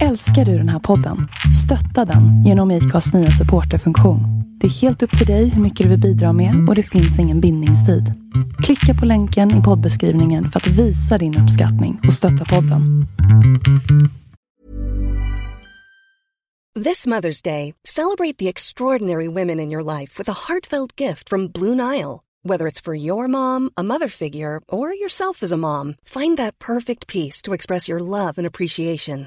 Älskar du den här podden? Stötta den genom IKAs nya supporterfunktion. Det är helt upp till dig hur mycket du vill bidra med och det finns ingen bindningstid. Klicka på länken i poddbeskrivningen för att visa din uppskattning och stötta podden. This Mother's Day, celebrate the extraordinary women in your life with a heartfelt gift from Blue Nile. Whether it's for your mom, a mother figure, or yourself as a mom, find that perfect piece to express your love and appreciation.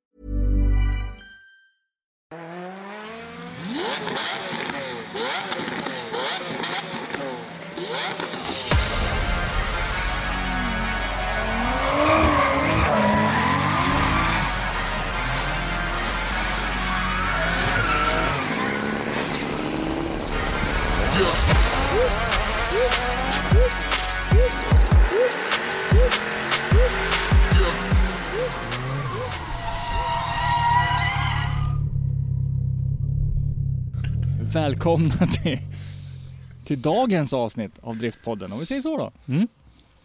Välkomna till, till dagens avsnitt av Driftpodden, om vi säger så då. Mm.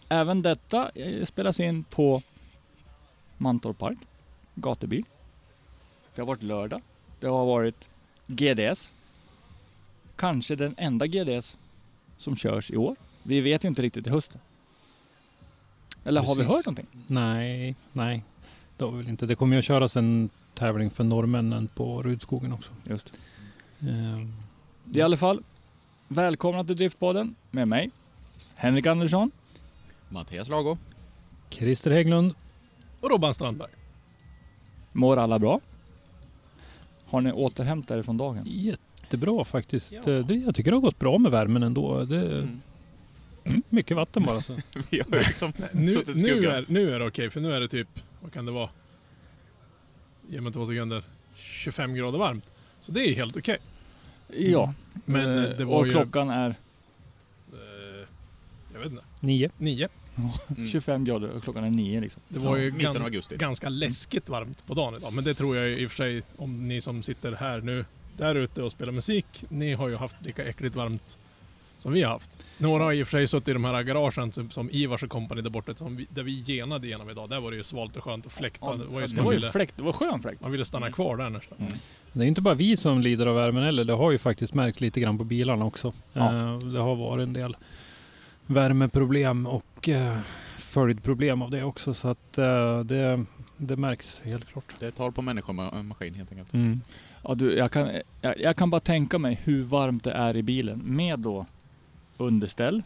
Även detta eh, spelas in på Mantorp Park, gatubil. Det har varit lördag. Det har varit GDS. Kanske den enda GDS som körs i år. Vi vet ju inte riktigt i hösten. Eller har vi Precis. hört någonting? Nej, nej. Det har vi väl inte. Det kommer ju att köras en tävling för norrmännen på Rudskogen också. Just I alla fall, välkomna till Driftpodden med mig, Henrik Andersson. Mattias Lago. Christer Hägglund. Och Robban Strandberg. Mår alla bra? Har ni återhämtat er från dagen? Jättebra faktiskt. Ja. Det, jag tycker det har gått bra med värmen ändå. Det är Mm. mycket vatten bara. Så. Vi har liksom Nu, suttit nu, är, nu är det okej, för nu är det typ, vad kan det vara? Ge mig två sekunder. 25 grader varmt. Så det är helt okej. Ja. Men Eh, det var och ju... klockan är Eh, jag vet inte. Nio. Nio. Mm. 25 grader och klockan är 9 liksom. Det var Ja, ju mitten gan- av augusti. ganska läskigt varmt på dagen idag. Men det tror jag i och för sig, om ni som sitter här nu där ute och spelar musik, ni har ju haft lika äckligt varmt som vi har haft. Några har i och för sig suttit i de här garagen som, som Ivars och company där borta, som vi, där vi genade igenom idag. Där var det ju svalt och skönt och fläkta. det var ju det man var ju fläkt, det var skön fläkt. man ville stanna kvar där nästan. Mm. Det är inte bara vi som lider av värmen heller. Det har ju faktiskt märkts lite grann på bilarna också. Ja. Eh, Det har varit en del värmeproblem och eh, följdproblem av det också. Så att eh, det, det märks helt klart. Det tar på människor och maskin helt enkelt. Mm. Ja, du, jag, kan, jag, jag kan bara tänka mig hur varmt det är i bilen med då underställ,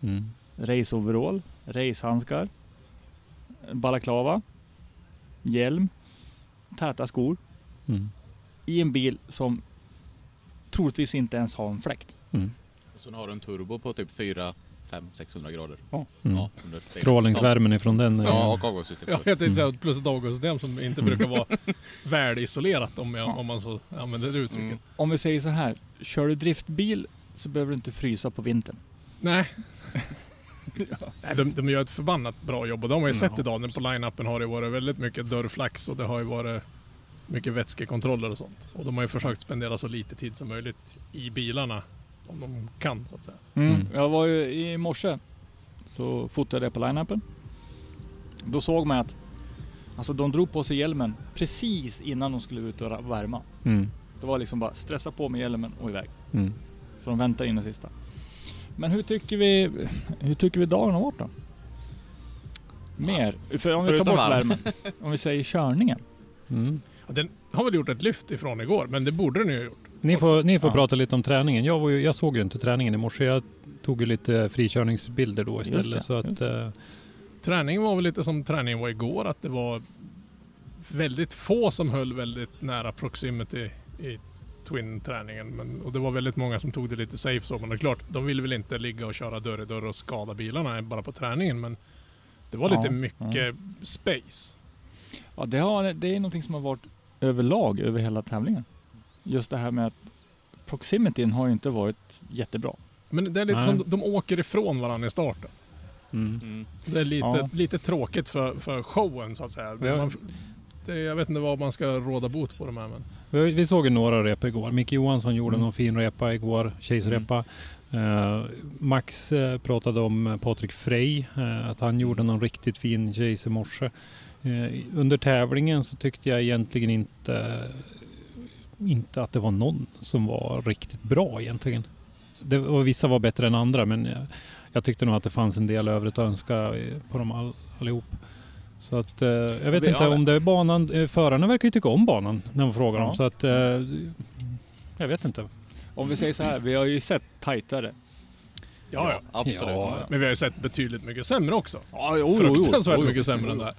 Mm. raceoverall, racehandskar, balaklava, hjälm, täta skor Mm. i en bil som troligtvis inte ens har en fläkt. Mm. Och så har du en turbo på typ 4, 5, 600 grader. Mm. Ja, under- Strålningsvärmen ifrån den. är- Ja, och avgassystem. Ja, jag tänkte Mm. säga plus ett avgassystem som inte brukar vara välisolerat om, jag, om man så använder det uttrycket. Mm. Om vi säger så här, kör du driftbil så behöver du inte frysa på vintern. Nej. Nej, de, de gör ett förbannat bra jobb och de har ju Ja, sett idag nu på line-upen har det varit väldigt mycket dörrflax och det har ju varit mycket vätskekontroller och sånt. Och de har ju försökt spendera så lite tid som möjligt i bilarna om de kan så att säga. Mm. Jag var ju i morse så fotade jag på line-upen. Då såg man att alltså, de drog på sig hjälmen precis innan de skulle ut och värma. Mm. Det var liksom bara stressa på med hjälmen och iväg. Så de väntar in det sista. Men hur tycker vi, hur tycker vi dagen har varit då? Mer? För om vi tar bort värmen. Om vi säger körningen. Mm. Ja, Den har väl gjort ett lyft ifrån igår, men det borde den ju ha gjort. Ni får, ni får Ja. prata lite om träningen. Jag, var ju, jag såg ju inte träningen i morse. Jag tog ju lite frikörningsbilder då istället. det, så att, eh, Träningen var väl lite som träningen var igår, att det var väldigt få som höll väldigt nära proximity i Twin-träningen. Men, och det var väldigt många som tog det lite safe så. Men det är klart, de vill väl inte ligga och köra dörr i dörr och skada bilarna bara på träningen. Men det var Ja, lite mycket space. Ja, det, har, det är någonting som har varit överlag över hela tävlingen. Just det här med att proximityn har ju inte varit jättebra. Men det är lite Nej. som de åker ifrån varandra i starten. Mm. Mm. Det är lite, Ja. lite tråkigt för, för showen så att säga. Ja. Man, det, jag vet inte vad man ska råda bot på de här men. Vi, vi såg ju några rep igår. Micke Johansson gjorde Mm. någon fin repa igår, Chase-repa. Eh, Max eh, pratade om eh, Patrik Frey, eh, att han gjorde någon riktigt fin chase i morse. Under tävlingen så tyckte jag egentligen inte, inte att det var någon som var riktigt bra egentligen. Det, och vissa var bättre än andra men jag, jag tyckte nog att det fanns en del övrigt att önska på dem all, allihop. Så att eh, jag vet inte ja, om det är banan. Eh, förarna verkar ju tycka om banan när man frågar Ja. dem. Så att eh, jag vet inte. Om vi säger så här, vi har ju sett tajtare. Ja, ja. Absolut. Ja. Men vi har ju sett betydligt mycket sämre också. Ja, Fruktansvärt mycket sämre än det här.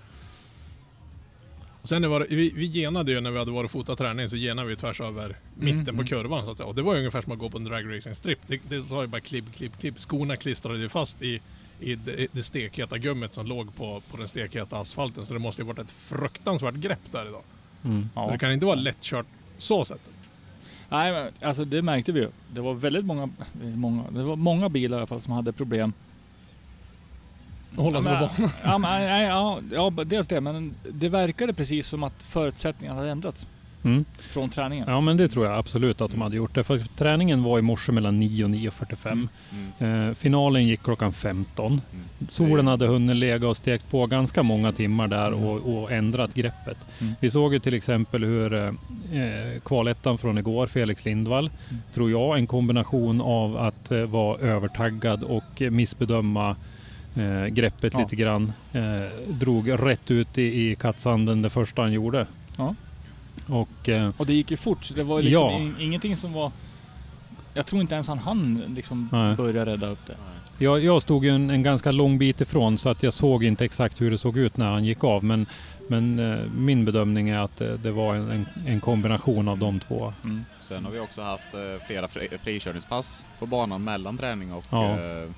Och sen var det, vi, vi genade ju när vi hade varit och fotat träning så genade vi tvärs över mitten på mm. kurvan så att. Och det var ju ungefär som att gå på en dragracing strip. Det, det sa ju bara klipp, klipp, klipp. Skorna klistrade ju fast i, i det, det stekheta gummet som låg på, på den stekheta asfalten. Så det måste ju varit ett fruktansvärt grepp där idag. Mm. Ja. det kan inte vara lättkört så sett. Nej, men alltså det märkte vi ju. Det var väldigt många, många, det var många bilar i alla fall som hade problem. Att hålla sig på banan. ja, men, ja, ja, dels det, men det verkade precis som att förutsättningarna hade ändrats Mm. från träningen. Ja men det tror jag absolut att de hade gjort det. För träningen var i morse mellan 9 och 9.45. Mm. Eh, finalen gick klockan 15. Mm. Solen hade hunnit lägga och stekt på ganska många timmar där och, och ändrat greppet. Mm. Vi såg ju till exempel hur eh, eh, kvalettan från igår, Felix Lindvall, Mm. tror jag en kombination av att eh, vara övertaggad och missbedöma eh, greppet Ja. lite grann. Eh, drog rätt ut i, i kattsanden det första han gjorde. Ja. Och eh, Och det gick ju fort, så det var liksom Ja. in, ingenting som var... Jag tror inte ens han hann liksom Nej. börja rädda upp det. Jag, jag stod ju en, en ganska lång bit ifrån så att jag såg inte exakt hur det såg ut när han gick av. Men, men eh, min bedömning är att det, det var en, en, kombination av de två. Mm. Sen har vi också haft eh, flera fri, frikörningspass på banan mellan träning och Ja. eh,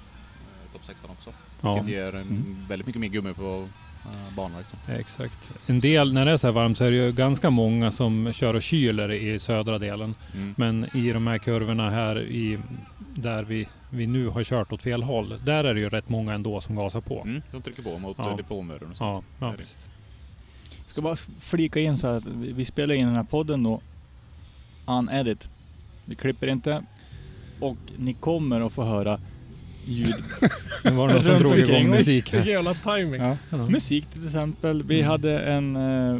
topp 16 också. Ja, Vilket ger en, Mm. väldigt mycket mer gummi på eh, banan. Liksom. exakt. En del, när det är så här varmt så är det ju ganska många som kör och kyler i södra delen. Mm. Men i de här kurvorna här i, där vi, vi nu har kört åt fel håll, där är det ju rätt många ändå som gasar på. Mm, de trycker på mot Ja. ja. depåmuren och Ja, sånt. ja, det. precis. Ska bara flika in så här att vi vi spelar in den här podden då. Unedit. Vi klipper inte. Och ni kommer att få höra ljud. Det var någon som drog igång musik Vilken här. jävla timing. Ja. Musik till exempel. Vi Mm. hade en, eh,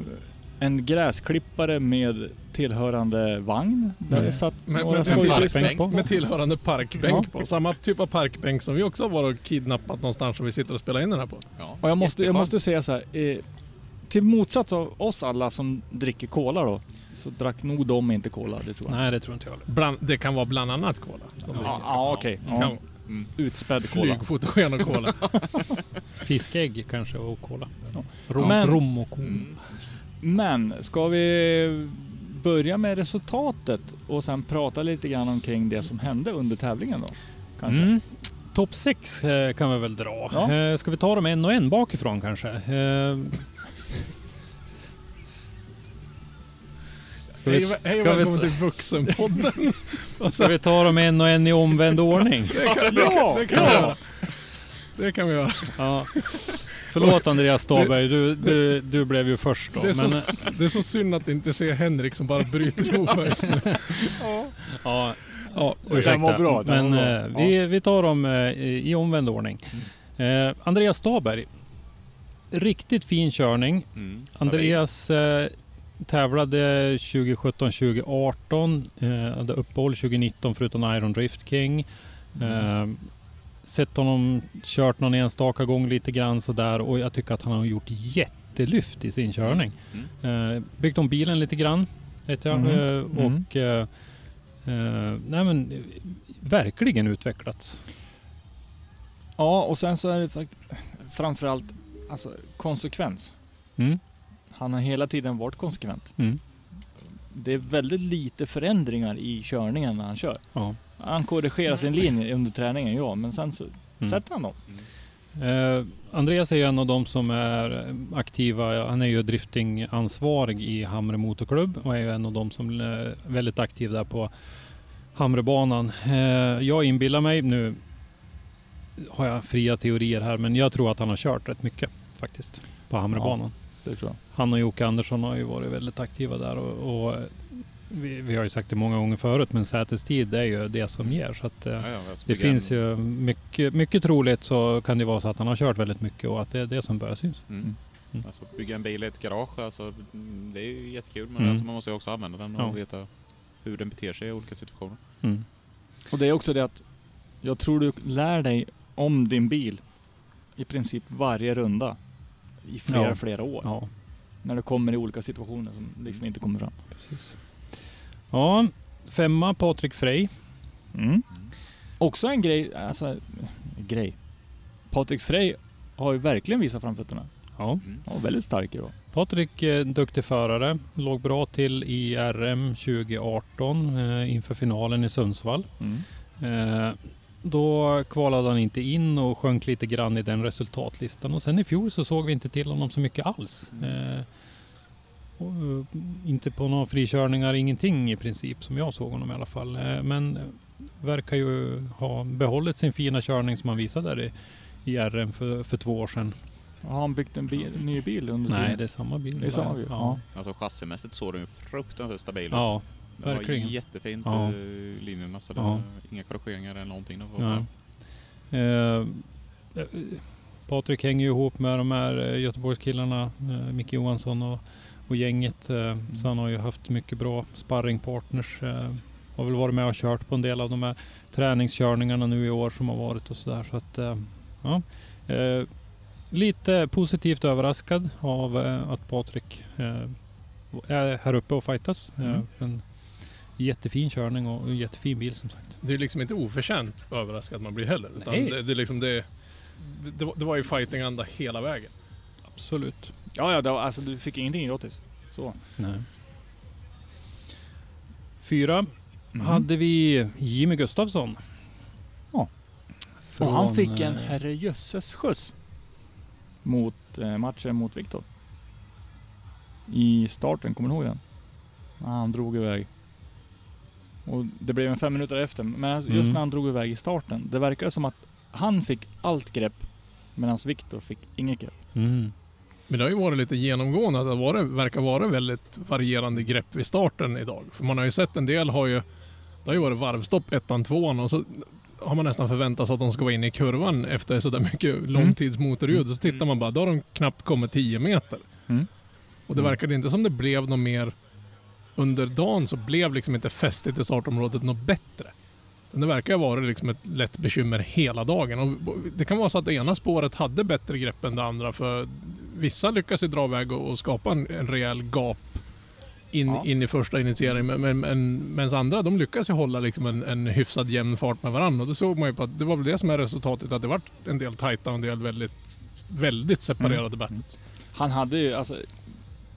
en gräsklippare med tillhörande vagn. Där Mm. det satt Men- några men skojfiskar. parkbänk på. Med tillhörande parkbänk Ja. på. Samma typ av parkbänk som vi också har varit och kidnappat någonstans som vi sitter och spelar in den här på. Ja. Och jag måste, jag måste säga så här. Eh, till motsats av oss alla som dricker cola då. Så drack nog de inte cola, det tror jag. Nej, det tror inte jag heller. Bland, det kan vara bland annat cola. De Ja, dricker. ja okej. Det Ja. Mm. Utspädd cola. Flygfotogen och cola. Fiskägg kanske och kola. Ja. Rom, Men- rom och cola. Mm. Men ska vi börja med resultatet och sen prata lite grann omkring det som hände under tävlingen då? Kanske? Mm. Topp 6 eh, kan vi väl dra. Ja. Eh, ska vi ta dem en och en bakifrån kanske? Eh, ska, vi, Hej, och välkommen till Vuxenpodden. Och ska så, vi ta dem en och en i omvänd ordning? det, kan, det, kan, det kan vi göra. Det kan vi göra. Ja. Förlåt Andreas Staberg, du, du, du blev ju först då. Det är, Men, så, det är så synd att inte se Henrik som bara bryter ihop här just nu. ja, Ja, ursäkta. Den var bra, den Men var bra. eh, vi, vi tar dem eh, i omvänd ordning. Eh, Andreas Staberg. Riktigt fin körning. Mm. Andreas eh, tävlade 2017-2018, eh, hade uppehåll 2019 förutom Iron Drift King. Eh, sett honom kört någon enstaka gång lite grann sådär och jag tycker att han har gjort jättelyft i sin körning. Mm. Eh, byggt om bilen lite grann, vet jag. Mhm. Eh, Mhm. och eh, eh, nej men, verkligen utvecklats. Ja, och sen så är det framförallt alltså, konsekvens. Mm. Han har hela tiden varit konsekvent. Mm. Det är väldigt lite förändringar i körningen när han kör. Ja. Han korrigerar sin linje under träningen, ja, men sen så Mm. sätter han dem. Eh, Andreas är ju en av de som är aktiva. Han är ju driftingansvarig i Hamre Motorklubb och är ju en av de som är väldigt aktiv där på Hamrebanan. Eh, jag inbillar mig nu har jag fria teorier här, men jag tror att han har kört rätt mycket faktiskt på Hamrebanan. Det tror jag. Han och Jocke Andersson har ju varit väldigt aktiva där och, och vi, vi har ju sagt det många gånger förut, men sätestid är ju det som ger. Så att, eh, Ja, ja, det finns ju mycket, mycket troligt så kan det vara så att han har kört väldigt mycket och att det är det som börjar syns. Mm. Mm. Alltså, bygga en bil i ett garage, alltså, mm, det är ju jättekul men Mm. alltså, man måste ju också använda den och Ja. veta hur den beter sig i olika situationer. Mm. Och det är också det att jag tror du lär dig om din bil i princip varje runda i flera, Ja. flera år. Ja, När du kommer i olika situationer som liksom inte kommer fram. precis. Ja, femma Patrik Frey. Mm. Också en grej, alltså grej. Patrik Frey har ju verkligen visat framfötterna. Ja. Mm. Och väldigt stark idag. Patrik, eh, duktig förare. Låg bra till i RM 2018 eh, inför finalen i Sundsvall. Eh, då kvalade han inte in och sjönk lite grann i den resultatlistan. Och sen i fjol så såg vi inte till honom så mycket alls. Eh, och, eh, inte på några frikörningar, ingenting i princip som jag såg honom i alla fall. Eh, men verkar ju ha behållit sin fina körning som han visade där i, i RM för, för två år sedan. Har han byggt en bil, ny bil under Nej, tiden? det är samma bil. Det är samma bil, Ja. Alltså chassimässigt såg den ju fruktansvärt stabil ut. ja. Det var jättefint Ja. eh, linjerna så det Ja. inga korrigeringar eller någonting. Ja. Eh, eh, Patrik hänger ju ihop med de här eh, Göteborgskillarna, eh, Micke Johansson och, och gänget. Eh, Så han har ju haft mycket bra sparringpartners. Eh, har väl varit med och kört på en del av de här träningskörningarna nu i år som har varit och sådär. Så att, ja. Lite positivt överraskad av att Patrik är här uppe och fightas. Mm. en jättefin körning och en jättefin bil som sagt. Det är liksom inte oförtjänt överraskad man blir heller. Utan Nej. det, det, är liksom det, det, det, var, ju fightinganda hela vägen. Absolut. Ja, ja, det var, alltså du fick ingenting gratis. Så. Nej. Fyra hade vi Jimmy Gustafsson. Ja. Och han Från, fick en eh, herrejösses skjuts. Mot eh, matchen mot Viktor. I starten, kommer du ihåg den? Han drog iväg. Och det blev en fem minuter efter. Men alltså, just Mm. när han drog iväg i starten. Det verkade som att han fick allt grepp. Medan Viktor fick inget grepp. Mm. Men det har ju varit lite genomgående att det varit, verkar vara väldigt varierande grepp vid starten idag. För man har ju sett en del har ju, det har ju varit varvstopp ettan, tvåan och så har man nästan förväntat sig att de ska vara inne i kurvan efter sådär mycket långtidsmotorljud. Så tittar man bara, då har de knappt kommit 10 meter. Mm. Och det Mm. verkade inte som det blev något mer under dagen så blev liksom inte fästet i startområdet något bättre. Det verkar ha varit liksom ett lätt bekymmer hela dagen. Och det kan vara så att det ena spåret hade bättre grepp än det andra för vissa lyckas ju dra iväg och, och skapa en, en rejäl gap in, Ja. in i första initieringen. Men, men, men, medan andra de lyckas ju hålla liksom en, en hyfsad jämn fart med varandra. Och det såg man ju på att det var väl det som är resultatet. Att det var en del tajta och en del väldigt, väldigt separerade Mm. battles. Han hade ju, alltså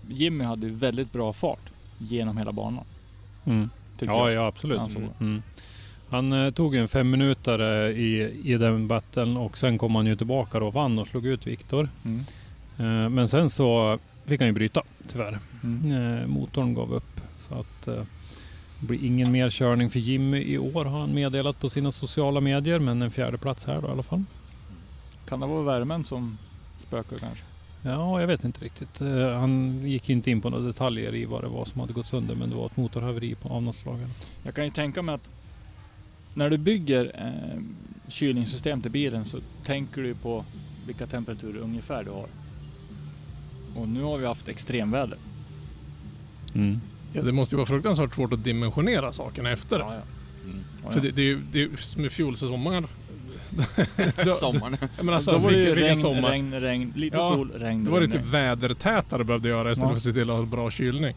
Jimmy hade ju väldigt bra fart genom hela banan. Mm. Ja, jag. ja absolut. Ja, så. Mm. Mm. Han eh, tog en fem minuter i, i den battlen och sen kom han ju tillbaka då och vann och slog ut Viktor. Mm. Eh, men sen så fick han ju bryta tyvärr. Mm. Eh, motorn gav upp. Så att eh, det blir ingen mer körning för Jimmy i år har han meddelat på sina sociala medier. Men en fjärde plats här då i alla fall. Kan det vara värmen som spökar kanske? Ja, jag vet inte riktigt. Eh, han gick inte in på några detaljer i vad det var som hade gått sönder. Men det var ett motorhaveri på, av något slag. Jag kan ju tänka mig att när du bygger eh, kylningssystem till bilen så tänker du på vilka temperaturer ungefär du har. Och nu har vi haft extremväder. Mm. Ja, det måste ju vara fruktansvärt svårt att dimensionera sakerna efter. Ja, ja. Mm. Ja, För det, det är ju det är fjolsäsongen. Då- Sommaren. Jag menar, alltså, då var det ju regn, sommar. regn, regn, lite Ja, sol, regn, Då var det regn, typ regn. vädertätare behövde göra istället Ja. för att se till att ha bra kylning.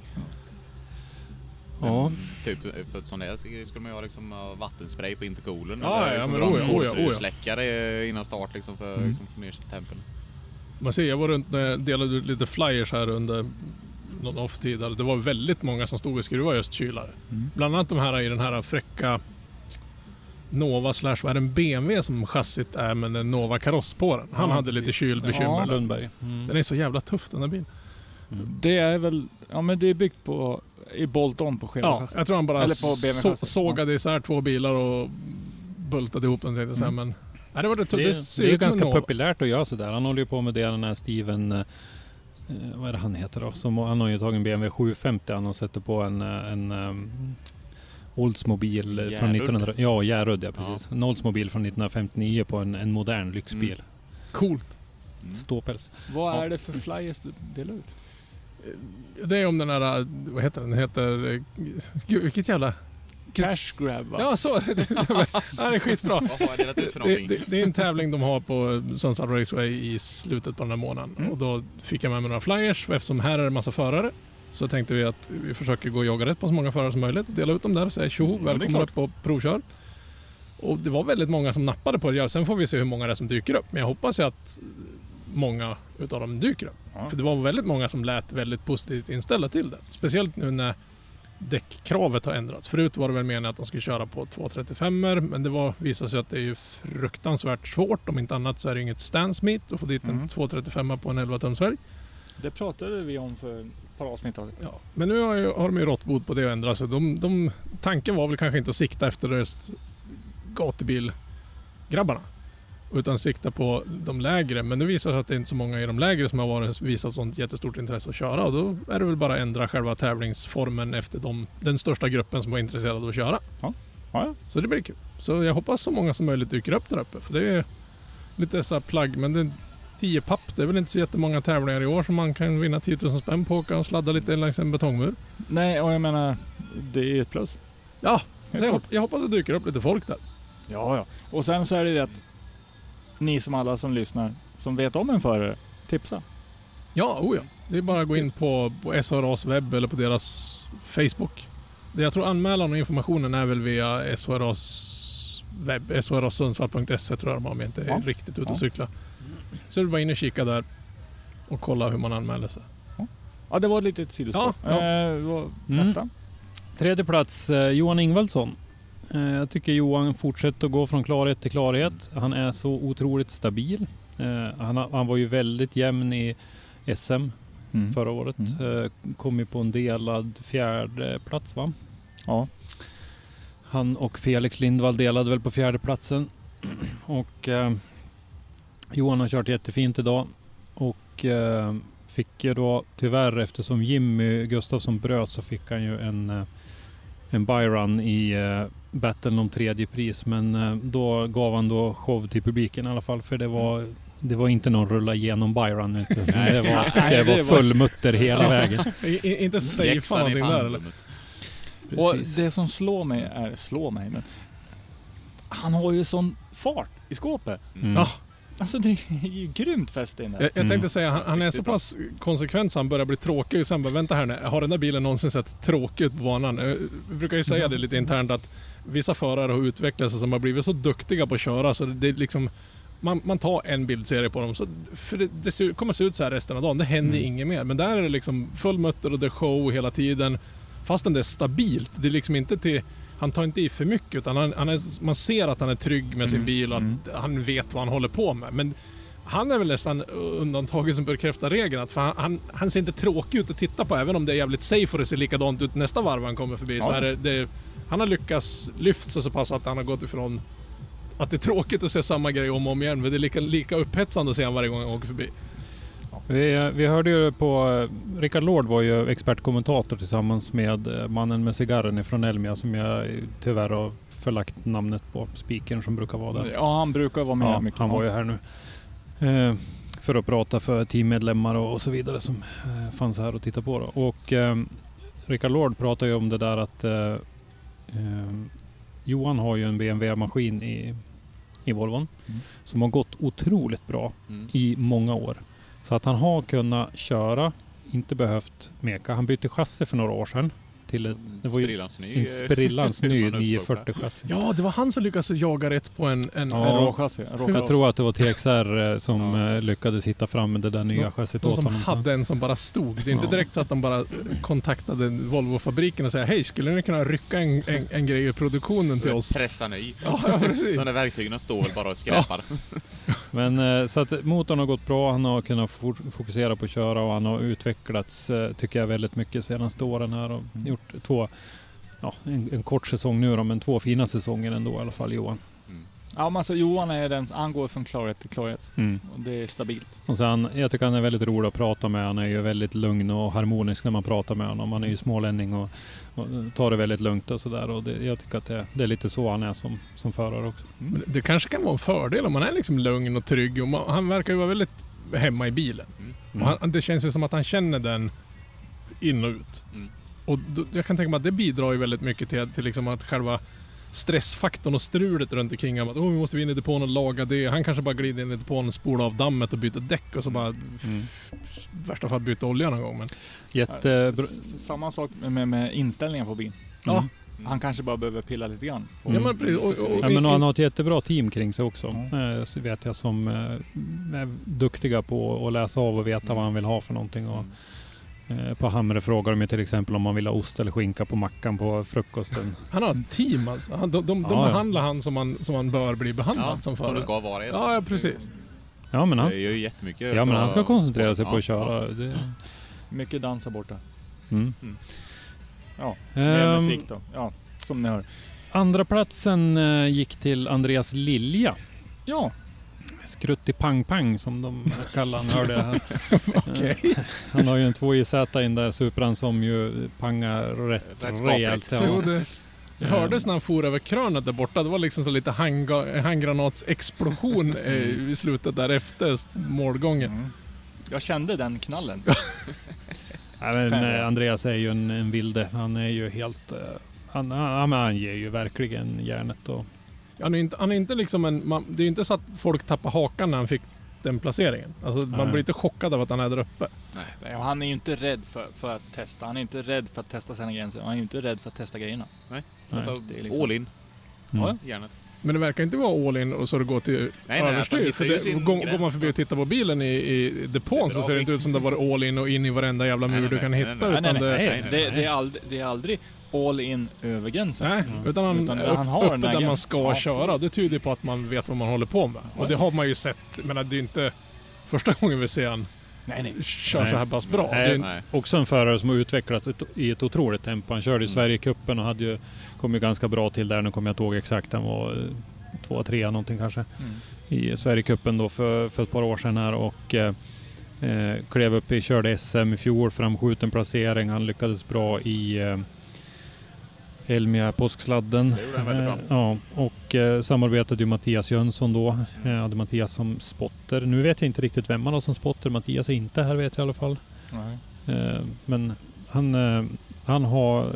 Ja. Typ för att sån där skulle man ju ha liksom ha vattenspray på intercoolen. Ja, eller ja, liksom men dra en ja, ja, ja. kolsyresläckare innan start liksom för Mm. att liksom få ner tempen. Man ser, jag var runt och delade ut lite flyers här under någon off-tid. där Det var väldigt många som stod och skruvade just kylare. Mm. Bland annat de här i den här fräcka Nova slash, vad är det, en BMW som chassit är med en Nova kaross på den. Han Ja, hade lite precis. kylbekymmer. Ja. Lundberg. Mm. Den är så jävla tuff den där bilen. Mm. Det är väl, ja men det är byggt på, i bolt-on på Ja, skevachassit. jag tror han bara så, sågade isär två bilar och bultade ihop den tänkte. Mm. Men Ja, det, var det, Det, det, det, är en ganska populärt att göra sådär. Han håller ju på med det, den här Steven, eh, vad är det han heter då? Som, han har ju tagit en BMW 750 han och sätter på en, eh, en um, Oldsmobil eh, från Järrud. 1900... Ja, Järrud ja precis. En Oldsmobil från 1959 på en, en modern lyxbil. Mm. Coolt. Mm. Ståpäls. Vad Ja. är det för flyers du delar ut? Det är om den här, vad heter den? Den heter, eh, gud vilket jävla... Cash grab va? Ja, så. det är skitbra. Vad har jag delat ut för Det, någonting? det, det är en tävling de har på Sundsvall Raceway i slutet på den här månaden. Mm. Och då fick jag med mig några flyers. Och eftersom här är det en massa förare så tänkte vi att vi försöker gå och jaga rätt på så många förare som möjligt. Dela ut dem där och säga tjo, Ja, välkommen klart. upp och provkör. Och det var väldigt många som nappade på det. Ja, sen får vi se hur många det är som dyker upp. Men jag hoppas ju att många utav dem dyker upp. Ja. För det var väldigt många som lät väldigt positivt inställda till det. Speciellt nu när däckkravet har ändrats. Förut var det väl meningen att de skulle köra på 235 men det var, visade sig att det är ju fruktansvärt svårt. Om inte annat så är det inget stance meet att få dit en Mm. 235 på en 11 tumsfälg. Det pratade vi om för par avsnitt av Ja. Men nu har, ju, har de ju rått bot på det och ändrat sig. De, de, tanken var väl kanske inte att sikta efter just gatubilgrabbarna. Utan sikta på de lägre. Men det visar sig att det är inte så många i de lägre som har varit, visat sånt jättestort intresse att köra. Och då är det väl bara att ändra själva tävlingsformen efter de, den största gruppen som var intresserad av att köra. Ja, ja. Så det blir kul. Så jag hoppas så många som möjligt dyker upp där uppe. För det är lite så plagg. Men det är 10 papp. Det är väl inte så jättemånga tävlingar i år som man kan vinna 10 000 spänn på. Och sladda lite längs en betongmur. Nej, och jag menar, det är ju ett plus. Ja, så jag, klart. hop- jag hoppas det dyker upp lite folk där. Ja, ja. Och sen så är det det att ni som alla som lyssnar, som vet om en förare, tipsa. Ja, oh ja. Det är bara att gå in på, på SHRAs webb eller på deras Facebook. Det jag tror anmälan och informationen är väl via SHRAs webb. shrsundsvall.se tror jag de har om jag inte är Ja. riktigt ute och Ja. cykla. Så det bara in och kika där och kolla hur man anmäler sig. Ja, det var ett litet sidospår. Ja, ja. Eh, vad- Nästa. Tredje plats eh, Johan Ingvaldsson. Eh, jag tycker Johan fortsätter att gå från klarhet till klarhet. Han är så otroligt stabil. Eh, han, han var ju väldigt jämn i SM Mm. förra året. Mm. Eh, kom ju på en delad fjärde plats va? Ja. Han och Felix Lindvall delade väl på fjärde platsen. Och eh, Johan har kört jättefint idag. Och eh, fick ju då tyvärr eftersom Jimmy Gustafsson bröt så fick han ju en, eh, en byrun i eh, battlen om tredje pris. Men eh, då gav han då show till publiken i alla fall. För det var, det var inte någon rulla igenom byrun. utan. Det var, det var full mutter hela vägen. I, inte safea någonting där eller? Och det som slår mig är, slår mig, men han har ju sån fart i skåpet. Mm. Ja. Alltså det är ju grymt fäste in där. Jag, jag Mm. tänkte säga, han, han är så pass konsekvent så han börjar bli tråkig och sen bara, vänta här nu, har den där bilen någonsin sett tråkig ut på banan? Eh, Vi brukar ju säga det lite internt att vissa förare har utvecklat sig som har blivit så duktiga på att köra så det är liksom man, man tar en bildserie på dem, så, för det, det ser, kommer se ut så här resten av dagen. Det händer Mm. inget mer. Men där är det liksom full mutter och det är show hela tiden. Fastän det är stabilt. Det är liksom inte till... Han tar inte i för mycket utan han, han är, man ser att han är trygg med sin Mm, bil och att mm. han vet vad han håller på med. Men han är väl nästan undantaget som bekräftar regeln. Att för han, han, han ser inte tråkig ut att titta på även om det är jävligt safe och det ser likadant ut nästa varv han kommer förbi. Så Ja. är det, det, han har lyckats lyft sig så pass att han har gått ifrån att det är tråkigt att se samma grej om och om igen. Men det är lika, lika upphetsande att se han varje gång han åker förbi. Vi, vi hörde ju på, Rickard Lord var ju expertkommentator tillsammans med eh, mannen med cigarren ifrån Elmia som jag tyvärr har förlagt namnet på, spikern som brukar vara där. Ja, han brukar vara med Ja, mycket. han var ju här nu. Eh, för att prata för teammedlemmar och, och så vidare som eh, fanns här och titta på. Då. Och eh, Rickard Lord pratar ju om det där att eh, eh, Johan har ju en BMW-maskin i, i Volvon Mm. som har gått otroligt bra Mm. i många år. Så att han har kunnat köra, inte behövt meka. Han bytte chassi för några år sedan till ett, det var ju Sprillans ny, en eh, sprillans ny manöverfråga. 940 chassi. Ja, det var han som lyckades jaga rätt på en... en Ja. En råchassi. råkaross. Jag tror att det var TXR eh, som Ja. eh, lyckades hitta fram med det där nya De- chassit De åt som honom. hade en som bara stod. Det är inte Ja. direkt så att de bara kontaktade Volvo-fabriken och säger Hej, skulle ni kunna rycka en, en, en grej ur produktionen till oss? Pressa ny. Ja, ja, precis. De där verktygen står bara och skräpar. Men eh, så att motorn har gått bra. Han har kunnat fokusera på att köra och han har utvecklats, eh, tycker jag, väldigt mycket senaste åren här och Mm. Gjort två, ja, en, en kort säsong nu då, men två fina säsonger ändå i alla fall Johan. Mm. Ja, men alltså Johan är den, han går från klarhet till klarhet. Mm. Och det är stabilt. Och sen, jag tycker han är väldigt rolig att prata med. Han är ju väldigt lugn och harmonisk när man pratar med honom. Han är ju smålänning och, och tar det väldigt lugnt och sådär. Och det, jag tycker att det, det är lite så han är som, som förare också. Men det kanske kan vara en fördel om man är liksom lugn och trygg. Och man, han verkar ju vara väldigt hemma i bilen. Mm. Och han, det känns ju som att han känner den in och ut. Mm. Och då, jag kan tänka mig att det bidrar ju väldigt mycket till, till liksom att själva stressfaktorn och strulet runt omkring. Att oh, vi måste in i depån och laga det. Han kanske bara glider in i depån, spolar av dammet och byter däck och så bara Mm. i värsta fall byta olja någon gång. Men Jättebra. Samma sak med, med inställningen på bilen. ja, Mm. Han kanske bara behöver pilla lite grann. Mm. ja men precis. Och, och, Ja, men han har ett jättebra team kring sig också. Ja. Eh, Så vet jag som eh, är duktiga på att läsa av och veta Mm. vad han vill ha för någonting. Och, Mm. På Hamre frågar de ju till exempel om man vill ha ost eller skinka på mackan på frukosten. han har ett team alltså. Han, de de, de Ja, ja. behandlar han som man, som man bör bli behandlad Ja, som som förare. det ska vara. Ja, ja, precis. Ja men han, Det gör ju jättemycket. ja, men han ska koncentrera sig på Ja, att köra. Det, Mycket dansa borta. mm. Mm. Ja, med Ehm, musik då. Ja, som ni hör. Andra platsen eh, gick till Andreas Lilja. Ja, Skrutti Pang Pang som de kallar han, hörde jag här. Okej. Eh, Han har ju en 2JZ in där, Supran, som ju pangar rätt, rejält. Jo, Ja. det, det hördes när han for över krönet där borta. Det var liksom så lite handgranatsexplosion eh, i slutet där efter målgången. mm. jag kände den knallen. Eh, Andreas är ju en, en vilde. Han är ju helt... eh, Han, han, han, han ger ju verkligen järnet och... Han är inte, han är inte liksom en... Man, det är ju inte så att folk tappar hakan när han fick den placeringen. Alltså, man Nej. blir inte chockad av att han är där uppe. Nej, och Han är ju inte rädd för, för att testa. Han är inte rädd för att testa sina gränser. Han är ju inte rädd för att testa grejerna. Alltså, det är liksom- all in. Mm. Ja, Järnet. Men det verkar inte vara all in och så det går till Nej, nej, alltså, för det, går, går man förbi och tittar på bilen i, i depån så ser det inte ut som det var all in och in i varenda jävla Nej, mur nej, du nej, kan nej, hitta. nej, Nej, utan nej, nej, det, nej. nej, Det, nej. det, är aldrig, det är aldrig all in över gränsen. Nej, Mm. utan han, Utan upp, han har här där man ska Ja. köra. Det tyder på att man vet vad man håller på med. Och det har man ju sett. Men det är ju inte första gången vi ser han Nej, nej. kör Nej. så här pass bra. Nej. Nej. Också en förare som har utvecklats i ett otroligt tempo. Han körde i Mm. Sverigecupen och hade ju, kom ju ganska bra till där. Nu kommer jag inte ihåg exakt. Han var eh, två, tre någonting kanske. Mm. i Sverigecupen då för, för ett par år sedan här och eh, eh, klev upp i, körde SM i fjol, framskjuten placering. Han lyckades bra i eh, Elmia påsksladden. Det gjorde han väldigt bra. Eh, ja, och eh, samarbetade ju Mattias Jönsson då. Eh, hade Mattias som spotter. Nu vet jag inte riktigt vem han har som spotter. Mattias är inte här vet jag i alla fall. Nej. Men han, han har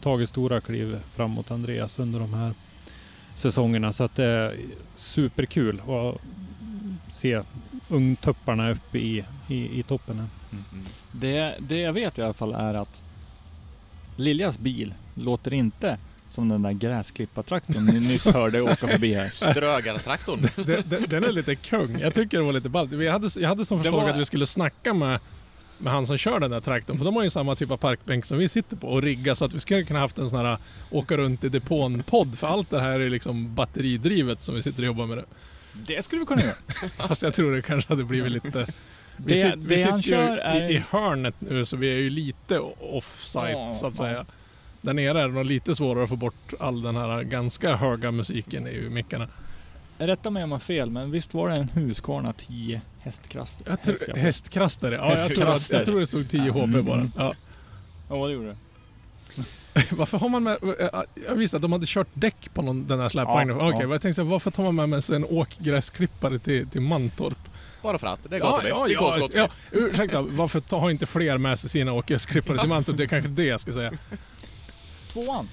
tagit stora kliv framåt Andreas under de här säsongerna. Så att det är superkul att se ungtupparna uppe i, i, i toppen. Här. Mm. Det, det jag vet i alla fall är att Liljas bil låter inte som den där gräsklippartraktorn ni nyss hörde åka förbi här. Strögartraktorn. det, det, den är lite kung. Jag tycker det var lite ballt. Vi hade, jag hade som förslag var- att vi skulle snacka med, med han som kör den där traktorn. För de har ju samma typ av parkbänk som vi sitter på och rigga så att vi skulle kunna haft en sån här åka runt i depån-podd. För allt det här är liksom batteridrivet som vi sitter och jobbar med det. Det skulle vi kunna göra. Fast jag tror det kanske hade blivit lite... Vi, Det- sit, det vi sitter han ju är- i, hörnet nu så vi är ju lite offside Ja, så att säga. Där nere är det nog lite svårare att få bort all den här ganska höga musiken i mickarna. Rätta mig om jag har fel, men visst var det en Husqvarna 10 hästkraft? Jag tror, hästkraft? hästkraster, ja, jag, tror att, Hästkraster. jag tror det stod 10 HP Mm. bara. Ja. Ja, det gjorde det. Varför har man med... Jag visste att de hade kört däck på någon, den här släpvagnen. Ja, Okej, ja. jag tänkte varför tar man med, med sig en åkgräsklippare till, till Mantorp? Bara för att. Det är Ja, gatubil. ja, ja, kolskott. ja, ursäkta, varför tar- har inte fler med sig sina åkgräsklippare till Mantorp? Det är kanske det jag ska säga. Tvåan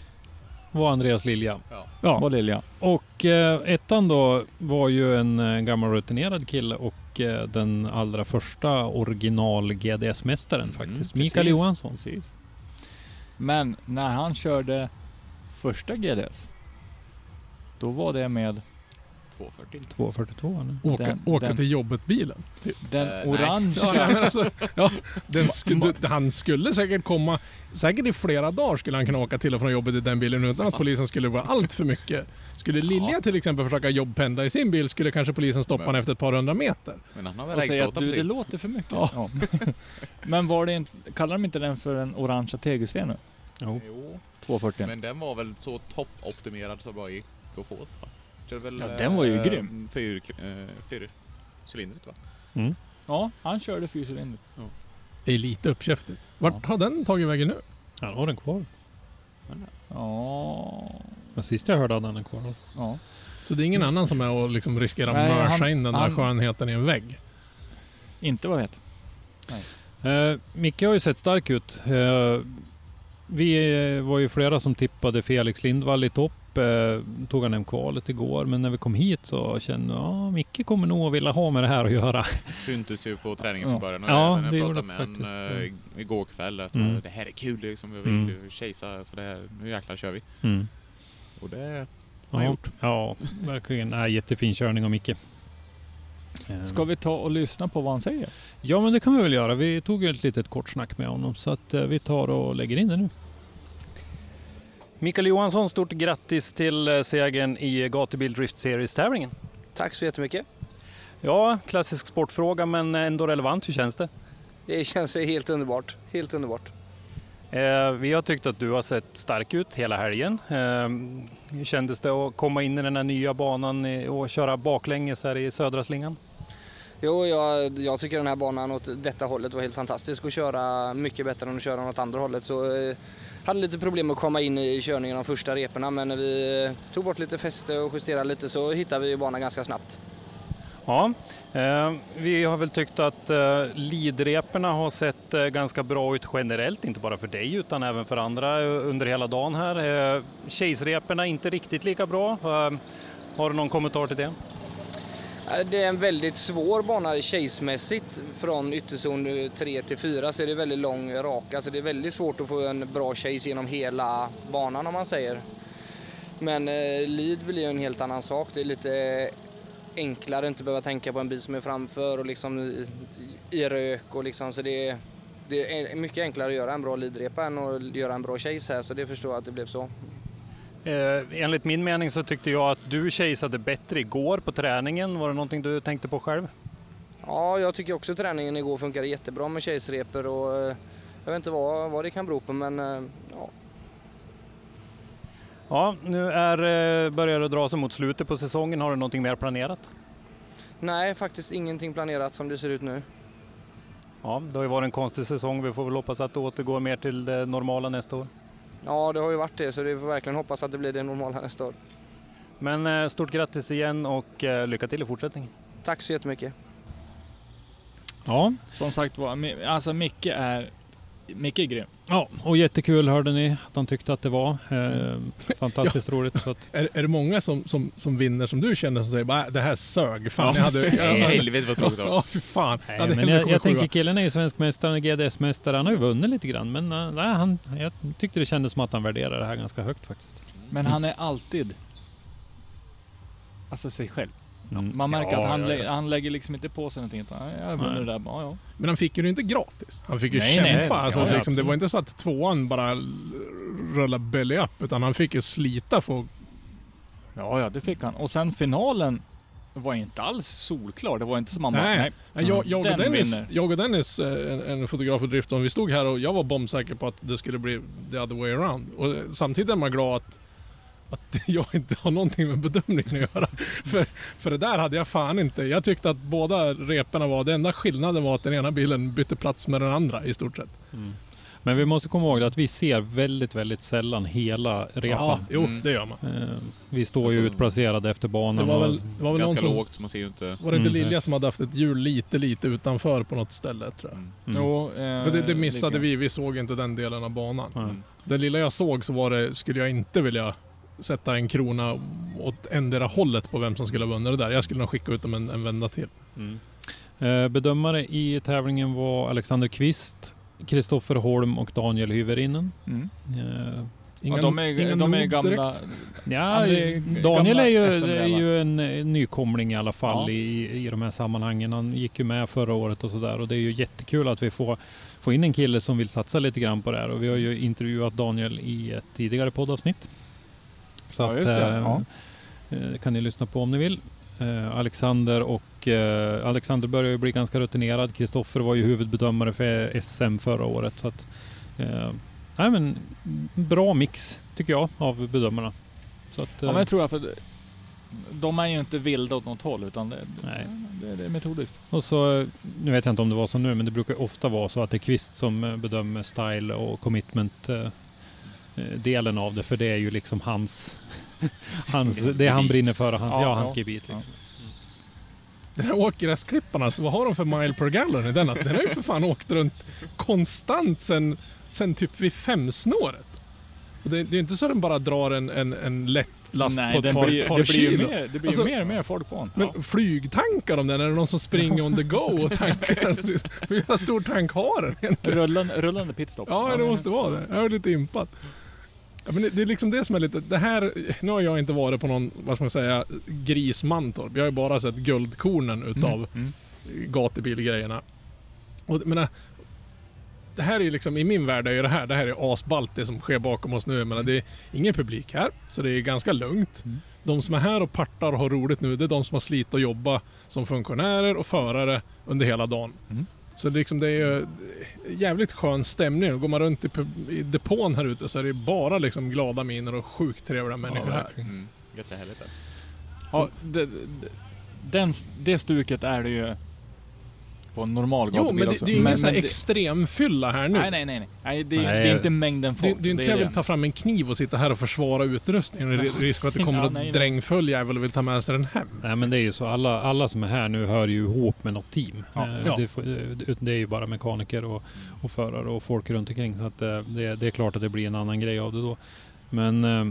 var Andreas Lilja. Ja, var Lilja. Och eh, ettan då var ju en eh, gammal rutinerad kille och eh, den allra första original GDS-mästaren Mm, faktiskt. Mikael precis. Johansson. Precis. Men när han körde första GDS, då var det med 240. 242 eller? åka, den- åka den- till jobbet-bilen. Typ. den Eh, nej. orangea. Ja, alltså, ja, den sku, du, han skulle säkert komma, säkert i flera dagar skulle han kunna åka till och från jobbet i den bilen utan att polisen skulle vara allt för mycket. Skulle Lilja Ja. till exempel försöka jobbpendla i sin bil skulle kanske polisen stoppa honom efter ett par hundra meter. Men han har väl och säga att du, det sig. låter för mycket. Ja. Ja. Men var det inte, kallar de inte den för den orangea tegelstenen? Jo. Jo, 240. men den var väl så toppoptimerad så bra gick att få. va? Körde väl, Ja, den var ju eh, grym. Fyr, eh, fyrcylindrigt va? Mm. Ja, han körde fyrcylindrigt. Det är lite uppkäftigt. Vart har den tagit vägen nu? Han har den kvar. Ja. Men sist jag hörde hade han den kvar. ja. Så det är ingen annan som är och liksom riskerar Nej, att mörsa han- in den där han- skönheten i en vägg? Inte vad jag vet. Eh, Micke har ju sett stark ut. Eh, vi eh, var ju flera som tippade Felix Lindvall i topp. Eh, tog han hem kvalet igår. Men när vi kom hit så kände jag att Micke kommer nog vilja ha med det här att göra. Syntes ju på träningen från början. Och Ja, det jag gjorde med faktiskt, en, ja. eh, igår kväll att Mm. eh, det här är kul liksom. Jag vill Mm. chasea så det här, nu jäklar kör vi. Mm. Och det har han Ja, gjort. ja, verkligen. Nej, jättefin körning av Micke. Eh, Ska vi ta och lyssna på vad han säger? Ja, men det kan vi väl göra. Vi tog ju ett litet kort snack med honom så att eh, vi tar och lägger in det nu. Mikael Johansson, stort grattis till eh, segern i Gatubil Drift Series-tävlingen. Tack så jättemycket. Ja, klassisk sportfråga men ändå relevant. Hur känns det? Det känns helt underbart. Helt underbart. Eh, vi har tyckt att du har sett stark ut hela helgen. Eh, hur kändes det att komma in i den här nya banan och köra baklänges här i södra slingan? Jo, jag, jag tycker den här banan åt detta hållet var helt fantastisk att köra mycket bättre än att köra åt andra hållet. Så eh, hade lite problem att komma in i körningen de första reporna men när vi eh, tog bort lite fäste och justerade lite så hittade vi banan ganska snabbt. Ja, eh, vi har väl tyckt att eh, lidreporna har sett eh, ganska bra ut generellt, inte bara för dig utan även för andra eh, under hela dagen här. Eh, Chase-reporna inte riktigt lika bra. Eh, har du någon kommentar till det? Eh, det är en väldigt svår bana chasemässigt, Från ytterzon eh, 3 till 4 så är det väldigt lång raka så det är väldigt svårt att få en bra chase genom hela banan om man säger. Men eh, lead blir ju en helt annan sak. Det är lite enklare att inte behöva tänka på en bil som är framför och liksom i, i rök och liksom så det är, det är mycket enklare att göra en bra leadrepa än att göra en bra chase här så det förstår jag att det blev så. Eh, enligt min mening så tyckte jag att du chaseade bättre igår på träningen. Var det någonting du tänkte på själv? Ja, jag tycker också träningen igår funkade jättebra med chase-repor och eh, jag vet inte vad, vad det kan bero på men eh, ja, Ja, nu är, börjar det dra sig mot slutet på säsongen. Har du någonting mer planerat? Nej, faktiskt ingenting planerat som det ser ut nu. Ja, det har ju varit en konstig säsong. Vi får väl hoppas att det återgår mer till det normala nästa år. Ja, det har ju varit det så vi får verkligen hoppas att det blir det normala nästa år. Men eh, stort grattis igen och eh, lycka till i fortsättningen. Tack så jättemycket. Ja, Som sagt var, alltså Micke är, Micke är grym. Ja, och jättekul hörde ni att han tyckte att det var. Eh, fantastiskt roligt. Så att, Är, är det många som, som, som vinner som du känner som säger bara "Äh, det här sög? Fan, Ja. jag hade... Nej, alltså, helvete vad tråkigt det var. Ja, för fan. nej, jag men jag, jag tänker killen är ju svensk mästare, GDS-mästare. Han har ju vunnit lite grann. Men eh, nej, han, jag tyckte det kändes som att han värderar det här ganska högt faktiskt. Men han är alltid alltså sig själv. Mm. Man märker Ja, att han, ja, lä- ja. han lägger liksom inte på sig någonting. Utan, "Ja, jag Nej. det där. Ja, ja. Men han fick ju det inte gratis. Han fick ju Nej, nej. kämpa. alltså, Ja, ja, liksom, det var inte så att tvåan bara rullade belly up, utan han fick ju slita för att ja, ja, det fick han. Och sen finalen var inte alls solklar. Det var inte som man Nej. nej. Nej, Jag, jag, och Den Dennis, vinner. jag och Dennis, eh, en, en fotograf och drifton, vi stod här och jag var bombsäker på att det skulle bli the other way around. Och samtidigt är man glad att, att jag inte har någonting med bedömningen att göra. för, för det där hade jag fan inte. Jag tyckte att båda reporna var, det enda skillnaden var att den ena bilen bytte plats med den andra i stort sett. Men vi måste komma ihåg att vi ser väldigt, väldigt sällan hela repan. Ja, jo, Mm. det gör man. Eh, Vi står ju Alltså, utplacerade efter banan. Det var väl, det var väl Ganska som, lågt, så man ser ju inte... Var det inte Mm. Lilja som hade haft ett hjul lite, lite utanför på något ställe tror jag. Mm. Mm. Jo, eh, För det, det missade lika. vi, vi såg inte den delen av banan. Mm. Det lilla jag såg så var det, skulle jag inte vilja sätta en krona åt endera hållet på vem som skulle ha vunnit det där. Jag skulle nog skicka ut dem en, en vända till. Mm. Eh, Bedömare i tävlingen var Alexander Kvist, Kristoffer Holm och Daniel Hyverinen. Mm. Eh, Ingen, ja, de är, ingen de är gamla. Ja, är Daniel är ju, är ju en nykomling i alla fall Ja. i, i de här sammanhangen. Han gick ju med förra året och sådär och det är ju jättekul att vi får, får in en kille som vill satsa lite grann på det här och vi har ju intervjuat Daniel i ett tidigare poddavsnitt. Så Ja, att, det. eh, Ja. eh, kan ni lyssna på om ni vill. Eh, Alexander och Alexander börjar ju bli ganska rutinerad. Kristoffer var ju huvudbedömare för SM förra året. Så att, nej, men, bra mix tycker jag av bedömarna. Så att, Ja, men jag tror att för de är ju inte vilda åt något håll utan det, Nej. det, det är metodiskt. Och så, nu vet jag inte om det var så nu, men det brukar ofta vara så att det är Kvist som bedömer style och commitment delen av det, för det är ju liksom hans, hans det han brinner för och hans, ja, Ja, hans ja. gebit liksom. Den här åkgräsklipparen alltså, vad har de för mile per gallon i den? Alltså, den har ju för fan åkt runt konstant sen, sen typ vid femsnåret. Och det, det är inte så att den bara drar en, en, en lätt last Nej, på ett den par, blir, par det blir kilo. mer, det blir Alltså- mer och mer folk på den. Men flygtankar de den? Är det någon som springer on the go och tankar? Hur jävla stor tank har den egentligen? Rullande, rullande pitstop. Ja, det måste vara det. Jag är lite impad. Ja, men det, är liksom det som är lite, det här, nu har jag inte varit på någon, vad ska man säga, grismantorp. Jag har ju bara sett guldkornen utav Mm. gatubilgrejerna. Och menar, det här är ju liksom, i min värld är ju det här, det här är asballt det som sker bakom oss nu. Jag menar, det är ingen publik här, så det är ganska lugnt. Mm. De som är här och partar och har roligt nu, det är de som har slitit och jobbat som funktionärer och förare under hela dagen. Mm. Så det, är liksom, det är ju jävligt skön stämning. Går man runt i, i depån här ute så är det bara liksom glada miner och sjukt trevliga människor här. verkligen. Mm. Jättehärligt det. Ja, det, det, den, det stuket är det ju på en normal Jo, gatubil men det, också. det är ju ingen Men- sån här men det- extremfylla här nu. Nej, nej, nej. nej. nej det, Nej. det är inte mängden Det, folk. det är inte så jag vill det. ta fram en kniv och sitta här och försvara utrustningen. Det är risk för att det kommer Ja, något nej, nej. drängfull jävel och vill ta med sig den hem. Nej men det är ju så, alla, alla som är här nu hör ju ihop med något team. Ja. Eh, Ja. Det, får- eh, det är ju bara mekaniker och, och förare och folk runt omkring så att eh, det, det är klart att det blir en annan grej av det då. Men eh,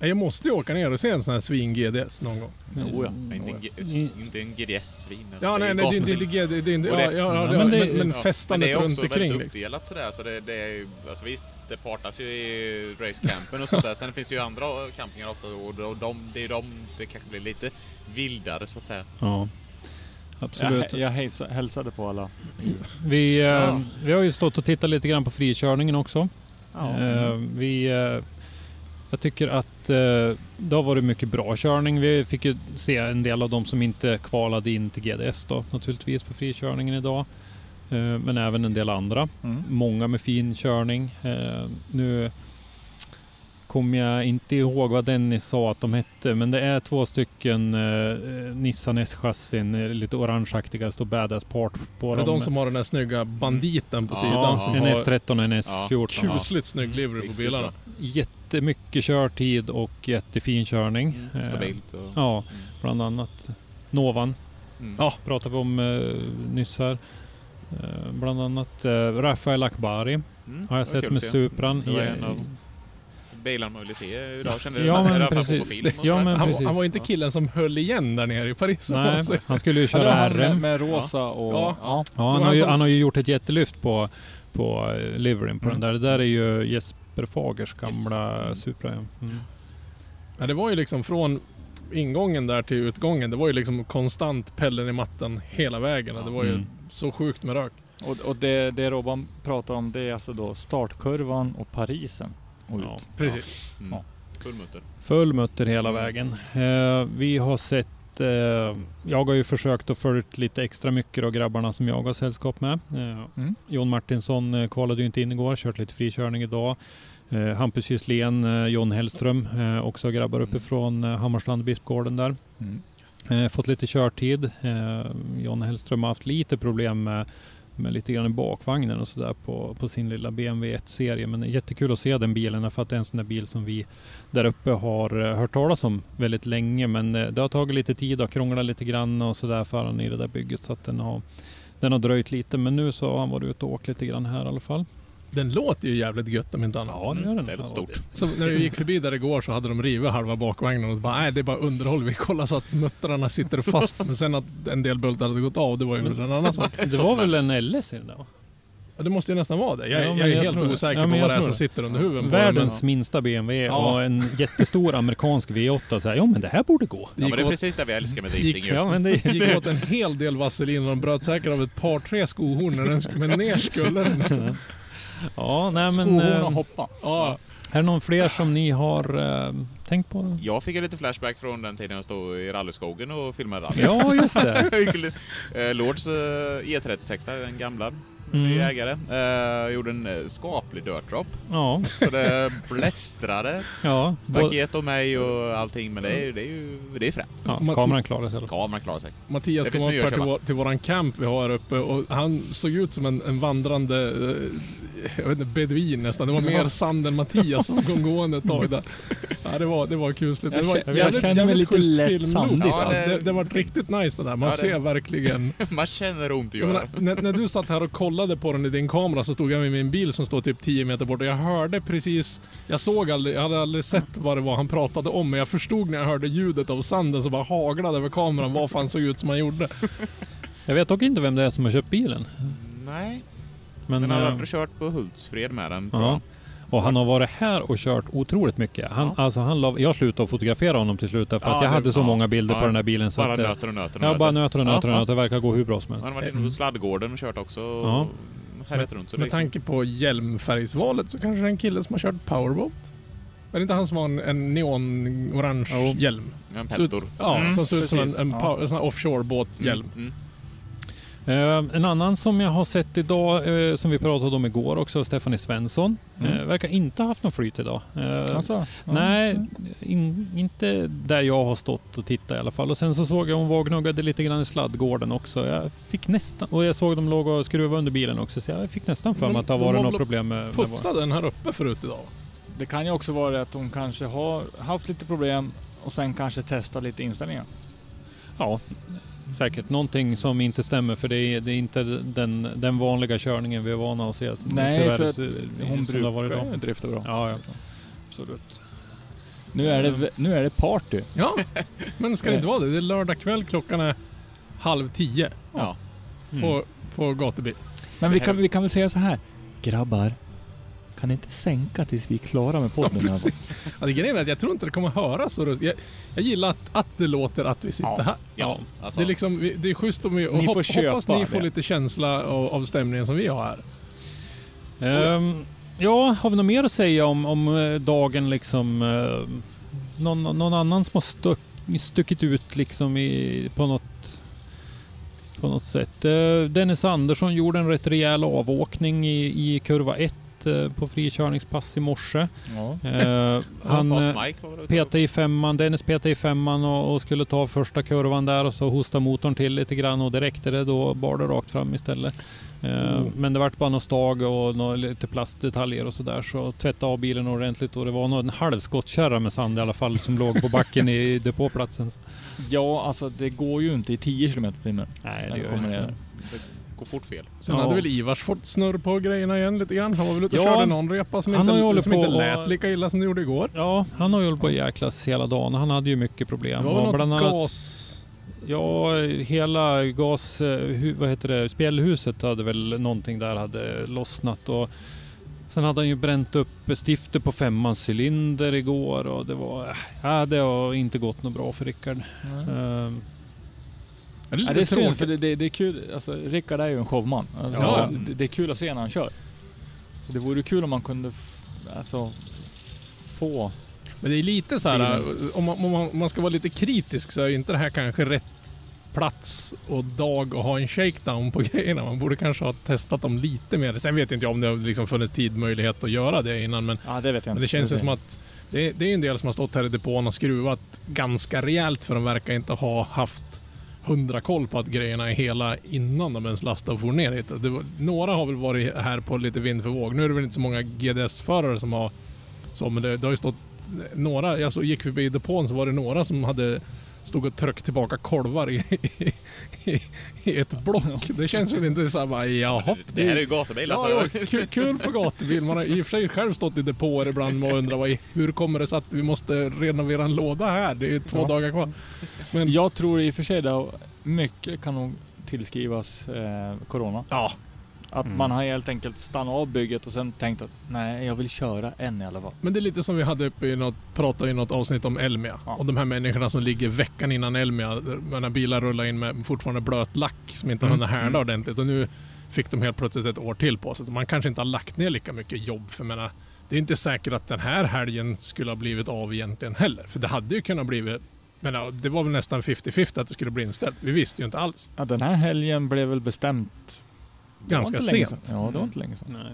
Jag måste ju åka ner och se en sån här svin GDS någon gång. Jo, ja. Inte en, G- Mm. inte en GDS-svin. Alltså, Ja, nej, nej, det, det, det, det, det, det, ja, ja, ja, Ja, men det- men, men Ja, festandet men det är runt också omkring väldigt liksom. uppdelat sådär, så det, det är ju, alltså visst, det partas ju i racecampen och sånt där. Sen finns det ju andra campingar ofta och de, de, det är de, det kanske blir lite vildare så att säga. ja, absolut. Jag, jag hejsa, hälsade på alla. Vi, eh, Ja. vi har ju stått och tittat lite grann på frikörningen också. Eh, vi, eh, jag tycker att eh, det har varit mycket bra körning. Vi fick ju se en del av de som inte kvalade in till GDS då naturligtvis på frikörningen idag. Eh, men även en del andra. Mm. Många med fin körning. Eh, nu kommer jag inte ihåg vad Dennis sa att de hette, men det är två stycken eh, Nissan S-chassin, eh, lite orangeaktiga, står Badass Part på Är det dem. de som har den där snygga banditen på Ja, sidan som en har S13 och en S14. Ja. kusligt snygg livery på bilarna? Jättemycket körtid och jättefin körning. Mm, Eh, Stabilt och... Ja, Mm. bland annat. Novan Mm. Ja. pratade vi om eh, nyss här. Eh, bland annat eh, Rafael Akbari Mm, har jag sett med se. Supran. Det var I- en av ville se idag kände Ja, jag. men fall precis. på film och Ja, men- Han, precis. han var inte Ja. killen som höll igen där nere i Paris. Nej, han skulle ju Ja, det köra med, RM. med rosa och... Ja. ja. Ja, han, har han ju, han har ju gjort ett jättelyft på, på eh, liveryn på Mm. den där. Det där är ju Jesper Fagers gamla Yes. Supra. Ja. Mm. Ja, det var ju liksom från ingången där till utgången. Det var ju liksom konstant pellen i mattan hela vägen. och Det var ju Mm. så sjukt med rök. Och, och det, det Robban pratar om det är alltså då startkurvan och Parisen. Och Ja. ut. Precis. Mm. Ja. Full mutter. Full mutter hela vägen. Eh, vi har sett, eh, jag har ju försökt att följa lite extra mycket av grabbarna som jag har sällskap med. Eh, Mm. John Martinsson eh, kvalade ju inte in igår, kört lite frikörning idag. Eh, Hampus Kysslén, eh, John Hellström, eh, också grabbar Mm. uppifrån eh, Hammarstrand Bispgården där. Mm. Eh, fått lite körtid. Eh, John Hellström har haft lite problem med, med lite grann i bakvagnen och sådär på, på sin lilla BMW 1-serie. Men jättekul att se den bilen för att det är en sån där bil som vi där uppe har eh, hört talas om väldigt länge. Men eh, det har tagit lite tid och krånglat lite grann och sådär för han i det där bygget så att den har den har dröjt lite men nu så har han varit ute och åkt lite grann här i alla fall. Den låter ju jävligt gött om inte annat. Ja det gör den. Det låter stort. Så när vi gick förbi där igår så hade de rivit halva bakvagnen och bara nej det är bara underhåll. Vi kollar så att muttrarna sitter fast. Men sen att en del bultar hade gått av det var ju en annan sak. Det var väl en LS i den där va? Ja, det måste ju nästan vara det. Jag, Ja, jag är jag helt osäker Ja, på vad det är som det. sitter under huven på Världens den. minsta BMW Ja. och en jättestor amerikansk V8 så här, ja men det här borde gå. Det Ja, gick, men det är åt, precis det vi älskar med drifting ju. Ja men det gick åt en hel del vaselin och de bröt säkert av ett par tre skohorn när den skulle, men ner skulle den. Alltså. Ja, nej men... Skohorn eh, och hoppa. Ja, Är det någon fler som ni har eh, tänkt på? Jag fick lite flashback från den tiden jag stod i rallyskogen och filmade rally. Ja, just det. Eh, Lords eh, E36, den gamla ny Mm. ägare. Uh, gjorde en eh, skaplig dirt drop. Ja, Så det blästrade. ja. Staket och mig och allting. Men det är, det är ju det är fränt. ja kameran klarar sig. Kameran klarar sig. Mattias kom upp till, vår, till våran camp vi har här uppe och han såg ut som en, en vandrande eh, jag vet inte, beduin nästan. Det var mer sand än Mattias som kom gående ett tag där. Ja, det var, det var kusligt. Jag det var kä- jag känner mig lite lätt sandig, va? det, det var riktigt nice det där. Man Ja, det- ser verkligen. Man känner ont i Jag menar, när, när du satt här och kollade på den i din kamera så stod jag med min bil som står typ 10 meter bort och jag hörde precis, jag såg aldrig, jag hade aldrig sett vad det var han pratade om men jag förstod när jag hörde ljudet av sanden som bara haglade över kameran vad fan såg ut som han gjorde. Jag vet dock inte vem det är som har köpt bilen. Nej, Men, men han eh, hade kört på Hultsfred med den. tror ja. Jag. Och han har varit här och kört otroligt mycket. Han, Ja. alltså han la, jag slutade fotografera honom till slut Ja, att jag det- hade så ja. många bilder Ja. på den här bilen. Så Bara att, nöter och nöter och Ja, bara nöter och nöter och Ja, nöter. Det verkar gå hur bra som Han helst. har varit inne på sladdgården och kört också. Ja. Här heter runt. Så Med liksom, tanke på hjälmfärgsvalet så kanske det är en kille som har kört powerboat. Är det inte han som har en, en neon-orange hjälm? en Ser ut- peltor. Ja, Mm, som ser ut som en, en, Ja. en här offshore-båthjälm. Mm, mm. Eh, en annan som jag har sett idag, eh, som vi pratade om igår också, Stephanie Svensson. Mm. Eh, verkar inte ha haft någon flyt idag. Eh, Alltså, ja. Nej, in, inte där jag har stått och tittat i alla fall. Och sen så såg jag hon var gnuggade lite grann i sladdgården också. Jag fick nästan, och jag såg dem låg och skruvade under bilen också. Så jag fick nästan för mig att det har varit något problem med... Puttade den här uppe förut idag. Det kan ju också vara att hon kanske har haft lite problem och sen kanske testa lite inställningar. Ja, säkert. Någonting som inte stämmer för det är, det är inte den, den vanliga körningen vi är vana att se. Nej, Tyvärr, för att hon brukar drifta bra. Ja, ja. Absolut. Nu är, det, nu är det party. Ja, men ska det inte vara det? Det är lördag kväll, klockan är halv tio Ja. Mm. på, på gatubil. Men vi kan, vi kan väl säga så här. Grabbar, kan ni inte sänka tills vi är klara med podden? fall? Ja, det grejen är att jag tror inte det kommer höras så. Jag, jag gillar att, att det låter att vi sitter Ja. här. Ja, alltså. Det är liksom, det är schysst om vi... Och Ni får hopp, köpa hoppas ni får det. lite känsla av, av stämningen som vi har här. Ehm, ja, har vi något mer att säga om, om eh, dagen liksom? Uh, någon, någon annan som har stuck, stuckit ut liksom i, på något på något sätt. Eh, Dennis Andersson gjorde en rätt rejäl avåkning i, i kurva 1 på frikörningspass i morse. Ja. Eh, han eh, petade i femman, Dennis petade i femman och, och skulle ta första kurvan där och så hostade motorn till lite grann och det räckte det. Då bar det rakt fram istället. Eh, Oh. Men det vart bara något stag och nå- lite plastdetaljer och sådär så tvättade av bilen ordentligt och det var nog en halv skottkärra med sand i alla fall som låg på backen i depåplatsen. ja, alltså det går ju inte i 10 km i timmen. Nej, det det gör kommer inte det. Det går fort fel. Sen Ja. hade väl Ivars fått snurr på grejerna igen lite grann. Han var väl ute och Ja. körde någon repa som, Han inte, som på inte lät lika illa som det gjorde igår. Ja, han har ju hållit på jäklas hela dagen. Han hade ju mycket Det problem. var Och väl bland något annat- gas... Ja, hela gas... eh, Vad heter det? Spjällhuset hade väl någonting där hade lossnat och sen hade han ju bränt upp stifter på femmans cylinder igår och det var... äh, Ja, det har inte gått något bra för Rickard. Ehm, Ja, det är Ja, det är synd tråkigt. för det, det, det är kul. Alltså, Rickard är ju en showman. Alltså, Ja. det, det är kul att se när han kör. Så det vore kul om man kunde alltså, få... Men det är lite så här, om man, om, man, om man ska vara lite kritisk så är inte det här kanske rätt plats och dag att ha en shakedown på grejerna. Man borde kanske ha testat dem lite mer. Sen vet inte jag om det har liksom funnits tid möjlighet att göra det innan men, Ja, det vet jag men det känns ju som att det, det är en del som har stått här i depån och skruvat ganska rejält för de verkar inte ha haft hundra koll på att grejerna är hela innan de ens lastade och for ner hit. Det var, några har väl varit här på lite vind för våg. Nu är det väl inte så många GDS-förare som har så, men det, det har ju stått några, jag så gick förbi depån så var det några som hade stod och tryckte tillbaka kolvar i, i, i ett block. Det känns väl inte såhär bara jaha. Det här är ju gatubil Ja, alltså. ja, kul, kul på gatubil. Man har i och för sig själv stått i depåer ibland och undrat vad, i- hur kommer det sig att vi måste renovera en låda här? Det är ju två Ja. dagar kvar. Men Jag tror i och för sig det mycket kan nog tillskrivas eh, Corona. ja, Att Mm. man har helt enkelt stannat av bygget och sen tänkt att nej, jag vill köra en i alla fall. men det är lite som vi hade uppe i något, pratade i något avsnitt om Elmia. Ja. Och de här människorna som ligger veckan innan Elmia. När bilar rullar in med fortfarande blöt lack som inte Mm. hunnit härda Mm. ordentligt. Och nu fick de helt plötsligt ett år till på sig. Så man kanske inte har lagt ner lika mycket jobb. För jag menar, det är inte säkert att den här helgen skulle ha blivit av egentligen heller. För det hade ju kunnat blivit men det var väl nästan 50-50 att det skulle bli inställt. Vi visste ju inte alls. Ja, den här helgen blev väl bestämt ganska sent. Ja, det var inte länge sedan. Nej.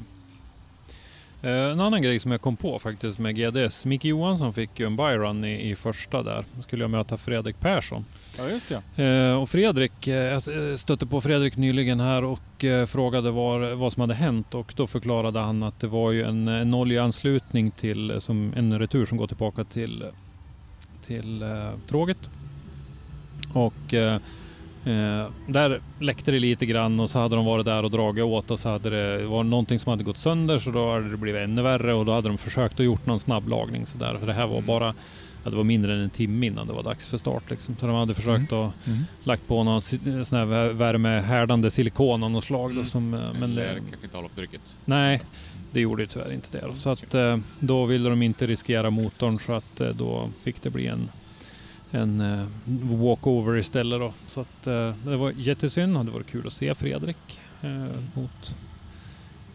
Eh, En annan grej som jag kom på faktiskt med GDS. Micke Johansson fick ju en byrun i, i första där. Då skulle jag möta Fredrik Persson. Ja, just det. Eh, och Fredrik, eh, jag stötte på Fredrik nyligen här och frågade var, vad som hade hänt och då förklarade han att det var ju en, en oljeanslutning till, som en retur som går tillbaka till, till eh, tråget. Och eh, där läckte det lite grann och så hade de varit där och dragit åt och så hade det var någonting som hade gått sönder så då hade det blivit ännu värre och då hade de försökt att gjort någon snabblagning så där. För det här var Mm. bara Ja, det var mindre än en timme innan det var dags för start. Liksom. Så de hade försökt att Mm. lagt på någon sån här vä- värmehärdande silikon av något slag. Då, Mm. som, eh, men Eller det, kanske inte trycket. nej, det gjorde ju tyvärr inte det. Då. Så att, eh, då ville de inte riskera motorn så att eh, då fick det bli en, en eh, walkover istället. Då. Så att, eh, det var jättesynd. Det hade varit kul att se Fredrik eh, mot,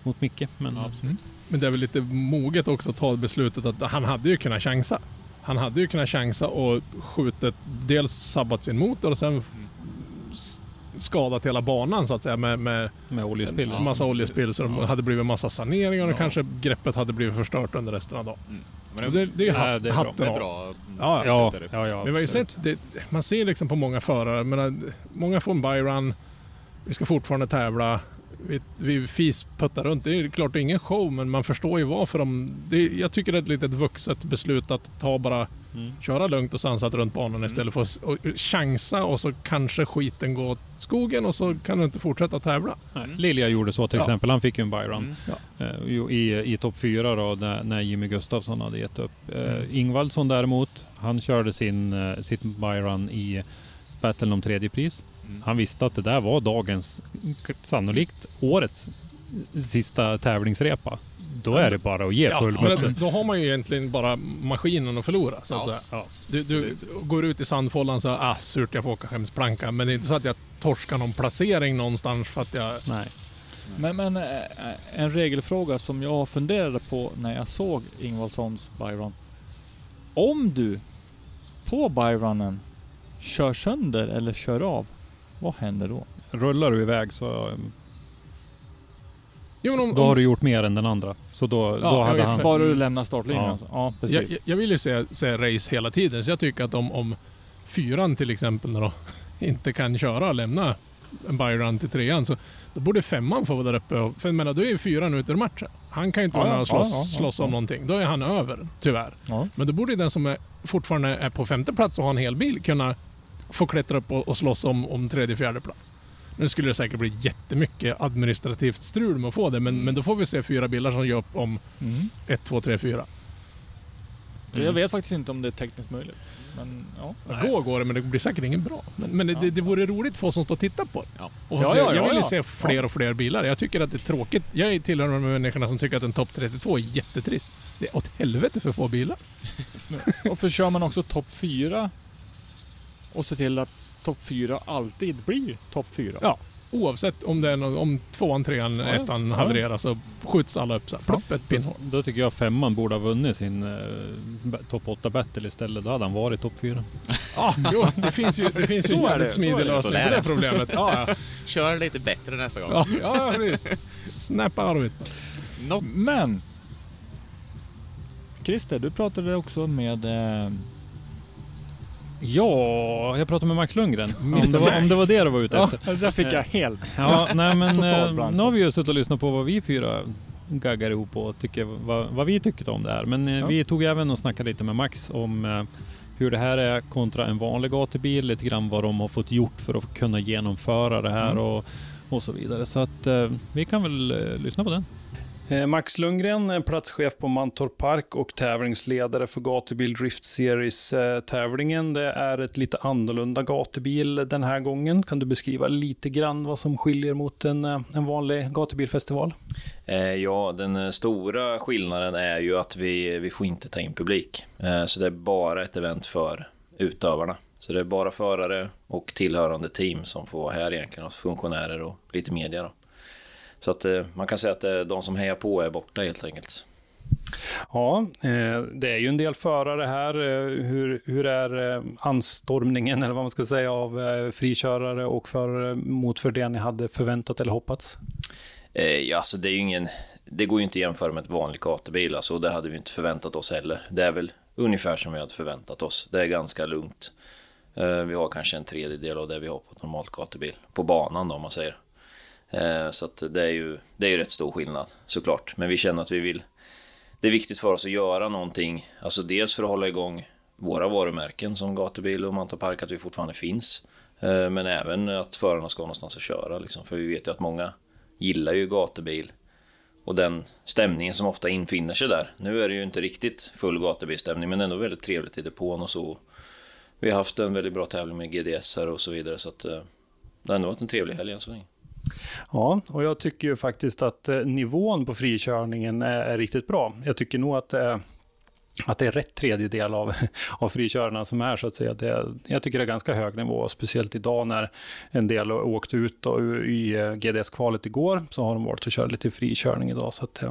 mot Micke. Men, Ja, absolut. Men det är väl lite moget också att ta beslutet att han hade ju kunnat chansa. Han hade ju kunnat chansa och skjutit, dels sabbat sin motor och sen s- skadat hela banan så att säga med, med med oljespill. en massa oljespill så det Ja. hade blivit massa saneringar och Ja. kanske greppet hade blivit förstört under resten av dagen. Mm. Men det, det, det är det är bra. hatten det är av. bra. Ja, Ja, ja, ja, Men vi har sett, det, man ser liksom på många förare, jag menar, många får en byrun, vi ska fortfarande tävla, vi, vi fisputtar runt. Det är klart det är ingen show men man förstår ju varför de... Det, jag tycker det är ett litet vuxet beslut att ta bara, Mm. köra lugnt och sansat runt banan istället för att och chansa och så kanske skiten går åt skogen och så kan du inte fortsätta tävla. Nej, Lilja gjorde så till Ja. exempel. Han fick ju en byrun. Mm. Eh, jo, I, i topp fyra då när, när Jimmy Gustafsson hade gett upp. Eh, Mm. Ingvaldsson däremot, han körde sin, eh, sitt byrun i battlen om tredje pris. Mm. Han visste att det där var dagens, sannolikt årets sista tävlingsrepa. Då är det bara att ge full men mutter. då, då har man ju egentligen bara maskinen att förlora så att Ja. säga. Ja. Du, du går ut i sandfållan så ah surt jag får åka skämsplanka. Men det är inte så att jag torskar någon placering någonstans för att jag... Nej. Men, men eh, en regelfråga som jag funderade på när jag såg Ingvaldssons Byron. Om du på Byronen kör sönder eller kör av, vad händer då? Rullar du iväg så eh, Jo, men om, då har du gjort mer än den andra. Så då, då Ja, hade jag han... Bara du lämnar startlinjen Ja. alltså? Ja, precis. jag, jag- vill ju se, se race hela tiden. Så jag tycker att om, om fyran till exempel då, inte kan köra och lämna en byrun till trean så då borde femman få vara där uppe. och- För jag menar, då är ju fyran ute ur matchen. Han kan ju inte Ja, vara med och slåss, ja, ja, slåss ja. om någonting. Då är han över, tyvärr. Ja. Men då borde den som är, fortfarande är på femte plats och har en hel bil kunna få klättra upp och, och slåss om, om tredje, fjärde plats. Nu skulle det säkert bli jättemycket administrativt strul med att få det, men, men då får vi se fyra bilar som gör upp om Mm. 1, 2, 3, 4. Jag vet faktiskt inte om det är tekniskt möjligt. Men ja. Gå går det, men det blir säkert ingen bra. Men, men det, det vore roligt för oss som står och tittar på det. Ja. Och Ja, se, ja, jag vill ju ja, se ja. fler och fler bilar. Jag tycker att det är tråkigt. Jag tillhör de människorna som tycker att en topp 32 är jättetrist. Det är åt helvete för få bilar. Och för kör man också topp 4 och ser till att topp 4 alltid blir topp 4. Ja. Oavsett om det är någon, om tvåan, trean, Ja, ja. ettan Ja. havererar så skjuts alla upp så här. Plopp, ett pinnhål. Då tycker jag femman borde ha vunnit sin eh, topp 8 battle istället. Då hade han varit topp 4. Ja, jo, det finns ju, det finns ju Så är jävligt smidig det. lösning Så på det problemet. Ja, ja. Kör lite bättre nästa gång. Ja, ja precis. Of it. Nå- Men! Christer, du pratade också med... Eh, Ja, jag pratade med Max Lundgren. Om det, var, om det var det du var ute Ja. efter. det där fick jag helt... Ja, nej men eh, nu har vi ju suttit och lyssnat på vad vi fyra gaggar ihop och tycker vad, vad vi tyckte om det här. Men eh, Ja. vi tog även och snackade lite med Max om eh, hur det här är kontra en vanlig gatubil, lite grann vad de har fått gjort för att kunna genomföra det här Mm. och, och så vidare. Så att vi kan väl lyssna på den. Eh, Max Lundgren, eh, platschef på Mantorp Park och tävlingsledare för Gatubil Drift Series-tävlingen. Eh, det är ett lite annorlunda gatubil den här gången. Kan du beskriva lite grann vad som skiljer mot en, en vanlig gatubilfestival? Ja, den stora skillnaden är ju att vi, vi får inte ta in publik. Så det är bara ett event för utövarna. Så det är bara förare och tillhörande team som får vara här egentligen, och funktionärer och lite media då. Så att eh, man kan säga att eh, de som hejar på är borta helt enkelt. Ja, eh, det är ju en del förare här. Hur, hur är anstormningen, eller vad man ska säga, av frikörare och förare mot för det ni hade förväntat eller hoppats? Ja, alltså det är ju ingen... Det går ju inte att jämföra med ett vanligt gatubil, alltså, och det hade vi inte förväntat oss heller. Det är väl ungefär som vi hade förväntat oss. Det är ganska lugnt. Vi har kanske en tredjedel av det vi har på ett normalt gatubil, på banan då, om man säger. Eh, så att det är ju det är ju rätt stor skillnad såklart. Men vi känner att vi vill det är viktigt för oss att göra någonting, alltså dels för att hålla igång våra varumärken som gatubil och Mantorp att vi fortfarande finns. Eh, men även att förarna ska ha någonstans att köra liksom. För vi vet ju att många gillar ju gatubil. Och den stämningen som ofta infinner sig där. Nu är det ju inte riktigt full gatubilstämning men ändå väldigt trevligt i depån och så. Vi har haft en väldigt bra tävling med GDS och så vidare så att eh, det har ändå varit en trevlig helg än så länge. Ja, och jag tycker ju faktiskt att eh, nivån på frikörningen är, är riktigt bra. Jag tycker nog att det är att det är rätt tredjedel av, av frikörarna som är så att säga. Det, jag tycker det är ganska hög nivå, speciellt idag när en del åkte ut då, i eh, GDS-kvalet igår, så har de varit och kört lite frikörning idag. Så att,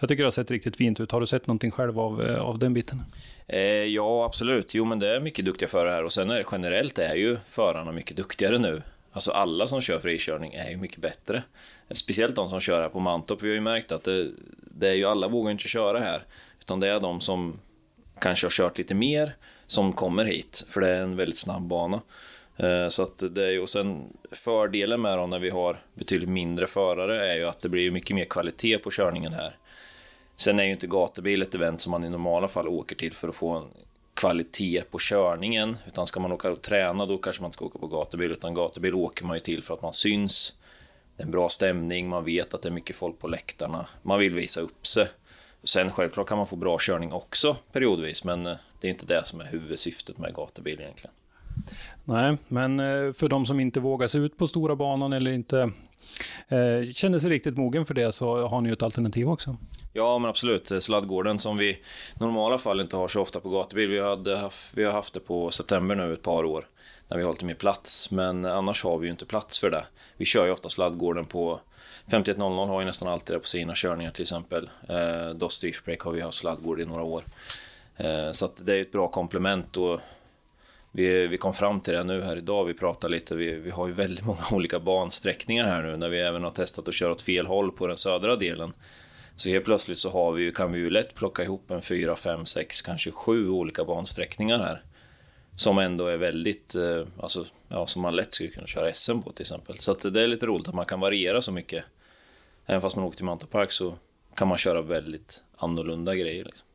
jag tycker det har sett riktigt fint ut. Har du sett någonting själv av, av den biten? Eh, ja, absolut. Jo, men det är mycket duktiga förare här och sen är det generellt är ju förarna mycket duktigare nu Alltså alla som kör frikörning är ju mycket bättre. Speciellt de som kör här på Mantorp. Vi har ju märkt att det, det är ju alla vågar inte köra här. Utan det är de som kanske har kört lite mer som kommer hit. För det är en väldigt snabb bana. Eh, så att det är ju, och sen fördelen med dem när vi har betydligt mindre förare är ju att det blir mycket mer kvalitet på körningen här. Sen är ju inte gatubil ett event som man i normala fall åker till för att få en kvalitet på körningen. Utan ska man åka och träna då kanske man inte ska åka på gatubil. Utan gatubil åker man ju till för att man syns. Det är en bra stämning, man vet att det är mycket folk på läktarna. Man vill visa upp sig. Sen självklart kan man få bra körning också periodvis. Men eh, det är inte det som är huvudsyftet med gatubil egentligen. Nej, men eh, för de som inte vågar sig ut på stora banan eller inte eh, känner sig riktigt mogen för det så har ni ju ett alternativ också. Ja, men absolut. Eh, sladdgården som vi i normala fall inte har så ofta på gatubil. Vi, hade haft, vi har haft det på september nu ett par år när vi har lite mer plats. Men annars har vi ju inte plats för det. Vi kör ju ofta sladdgården på 5100 har ju nästan alltid det på sina körningar till exempel. Eh, Doss Break har vi haft sladdgård i några år. Eh, så att det är ett bra komplement och vi, vi kom fram till det nu här idag. Vi pratar lite. Vi, vi har ju väldigt många olika bansträckningar här nu när vi även har testat att köra åt fel håll på den södra delen. Så helt plötsligt så har vi, kan vi ju lätt plocka ihop en fyra, fem, sex, kanske sju olika bansträckningar här. Som ändå är väldigt, eh, alltså, ja, som man lätt skulle kunna köra SM på till exempel. Så att det är lite roligt att man kan variera så mycket. Även fast man åker till Mantorp så kan man köra väldigt annorlunda grejer. Liksom.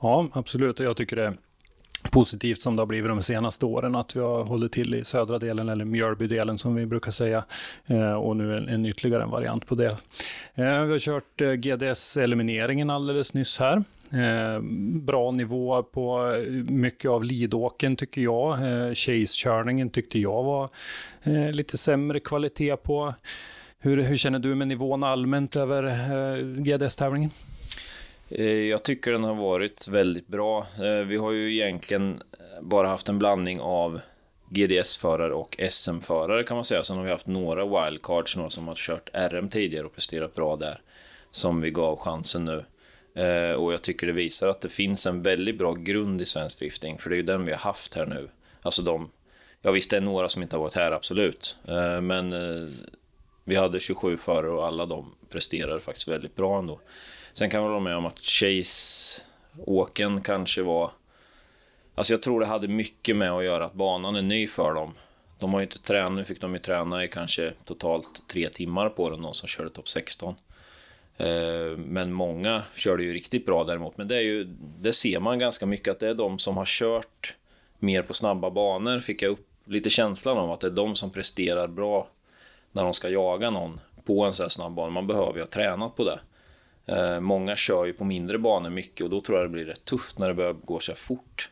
Ja, absolut. Jag tycker det positivt som det har blivit de senaste åren, att vi har hållit till i södra delen, eller Mjölbydelen som vi brukar säga, eh, och nu en, en ytterligare en variant på det. Eh, vi har kört eh, GDS-elimineringen alldeles nyss här. bra nivå på mycket av Lidåken tycker jag. Chase-körningen tyckte jag var lite sämre kvalitet på. Hur, hur känner du med nivån allmänt över GDS-tävlingen? Eh, jag tycker den har varit väldigt bra. Eh, vi har ju egentligen eh, bara haft en blandning av GDS-förare och SM-förare kan man säga. Sen har vi haft några wildcards, några som har kört RM tidigare och presterat bra där. Som vi gav chansen nu. Och jag tycker det visar att det finns en väldigt bra grund i svensk drifting, för det är ju den vi har haft här nu. Alltså de, ja visst det är några som inte har varit här, absolut. Men vi hade 27 förare och alla de presterade faktiskt väldigt bra ändå. Sen kan jag hålla med om att Chase-åken kanske var... Alltså jag tror det hade mycket med att göra att banan är ny för dem. De har ju inte tränat, nu fick de ju träna i kanske totalt tre timmar på den, de som körde topp 16. Eh, men många körde ju riktigt bra däremot. Men det, är ju, det ser man ganska mycket att det är de som har kört mer på snabba banor, fick jag upp lite känslan av att det är de som presterar bra när de ska jaga någon på en sån här snabb bana. Man behöver ju ha tränat på det. Eh, många kör ju på mindre banor mycket och då tror jag det blir rätt tufft när det börjar gå så här fort.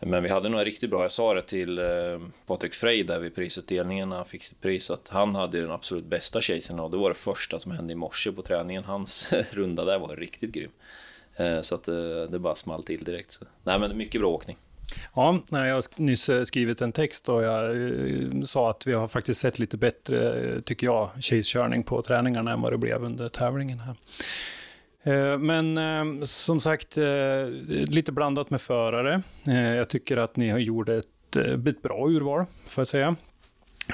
Men vi hade några riktigt bra, jag sa det till eh, Patrik Frey där vid prisutdelningen när han fick sitt pris, att han hade den absolut bästa chasen och det var det första som hände i morse på träningen. Hans runda där var riktigt grym. Eh, så att det bara small till direkt. Så. Nej men mycket bra åkning. Ja, jag har nyss eh, skrivit en text och jag eh, sa att vi har faktiskt sett lite bättre, eh, tycker jag, chase-körning på träningarna än vad det blev under tävlingen här. Men som sagt, lite blandat med förare. Jag tycker att ni har gjort ett, ett bra urval, får jag säga.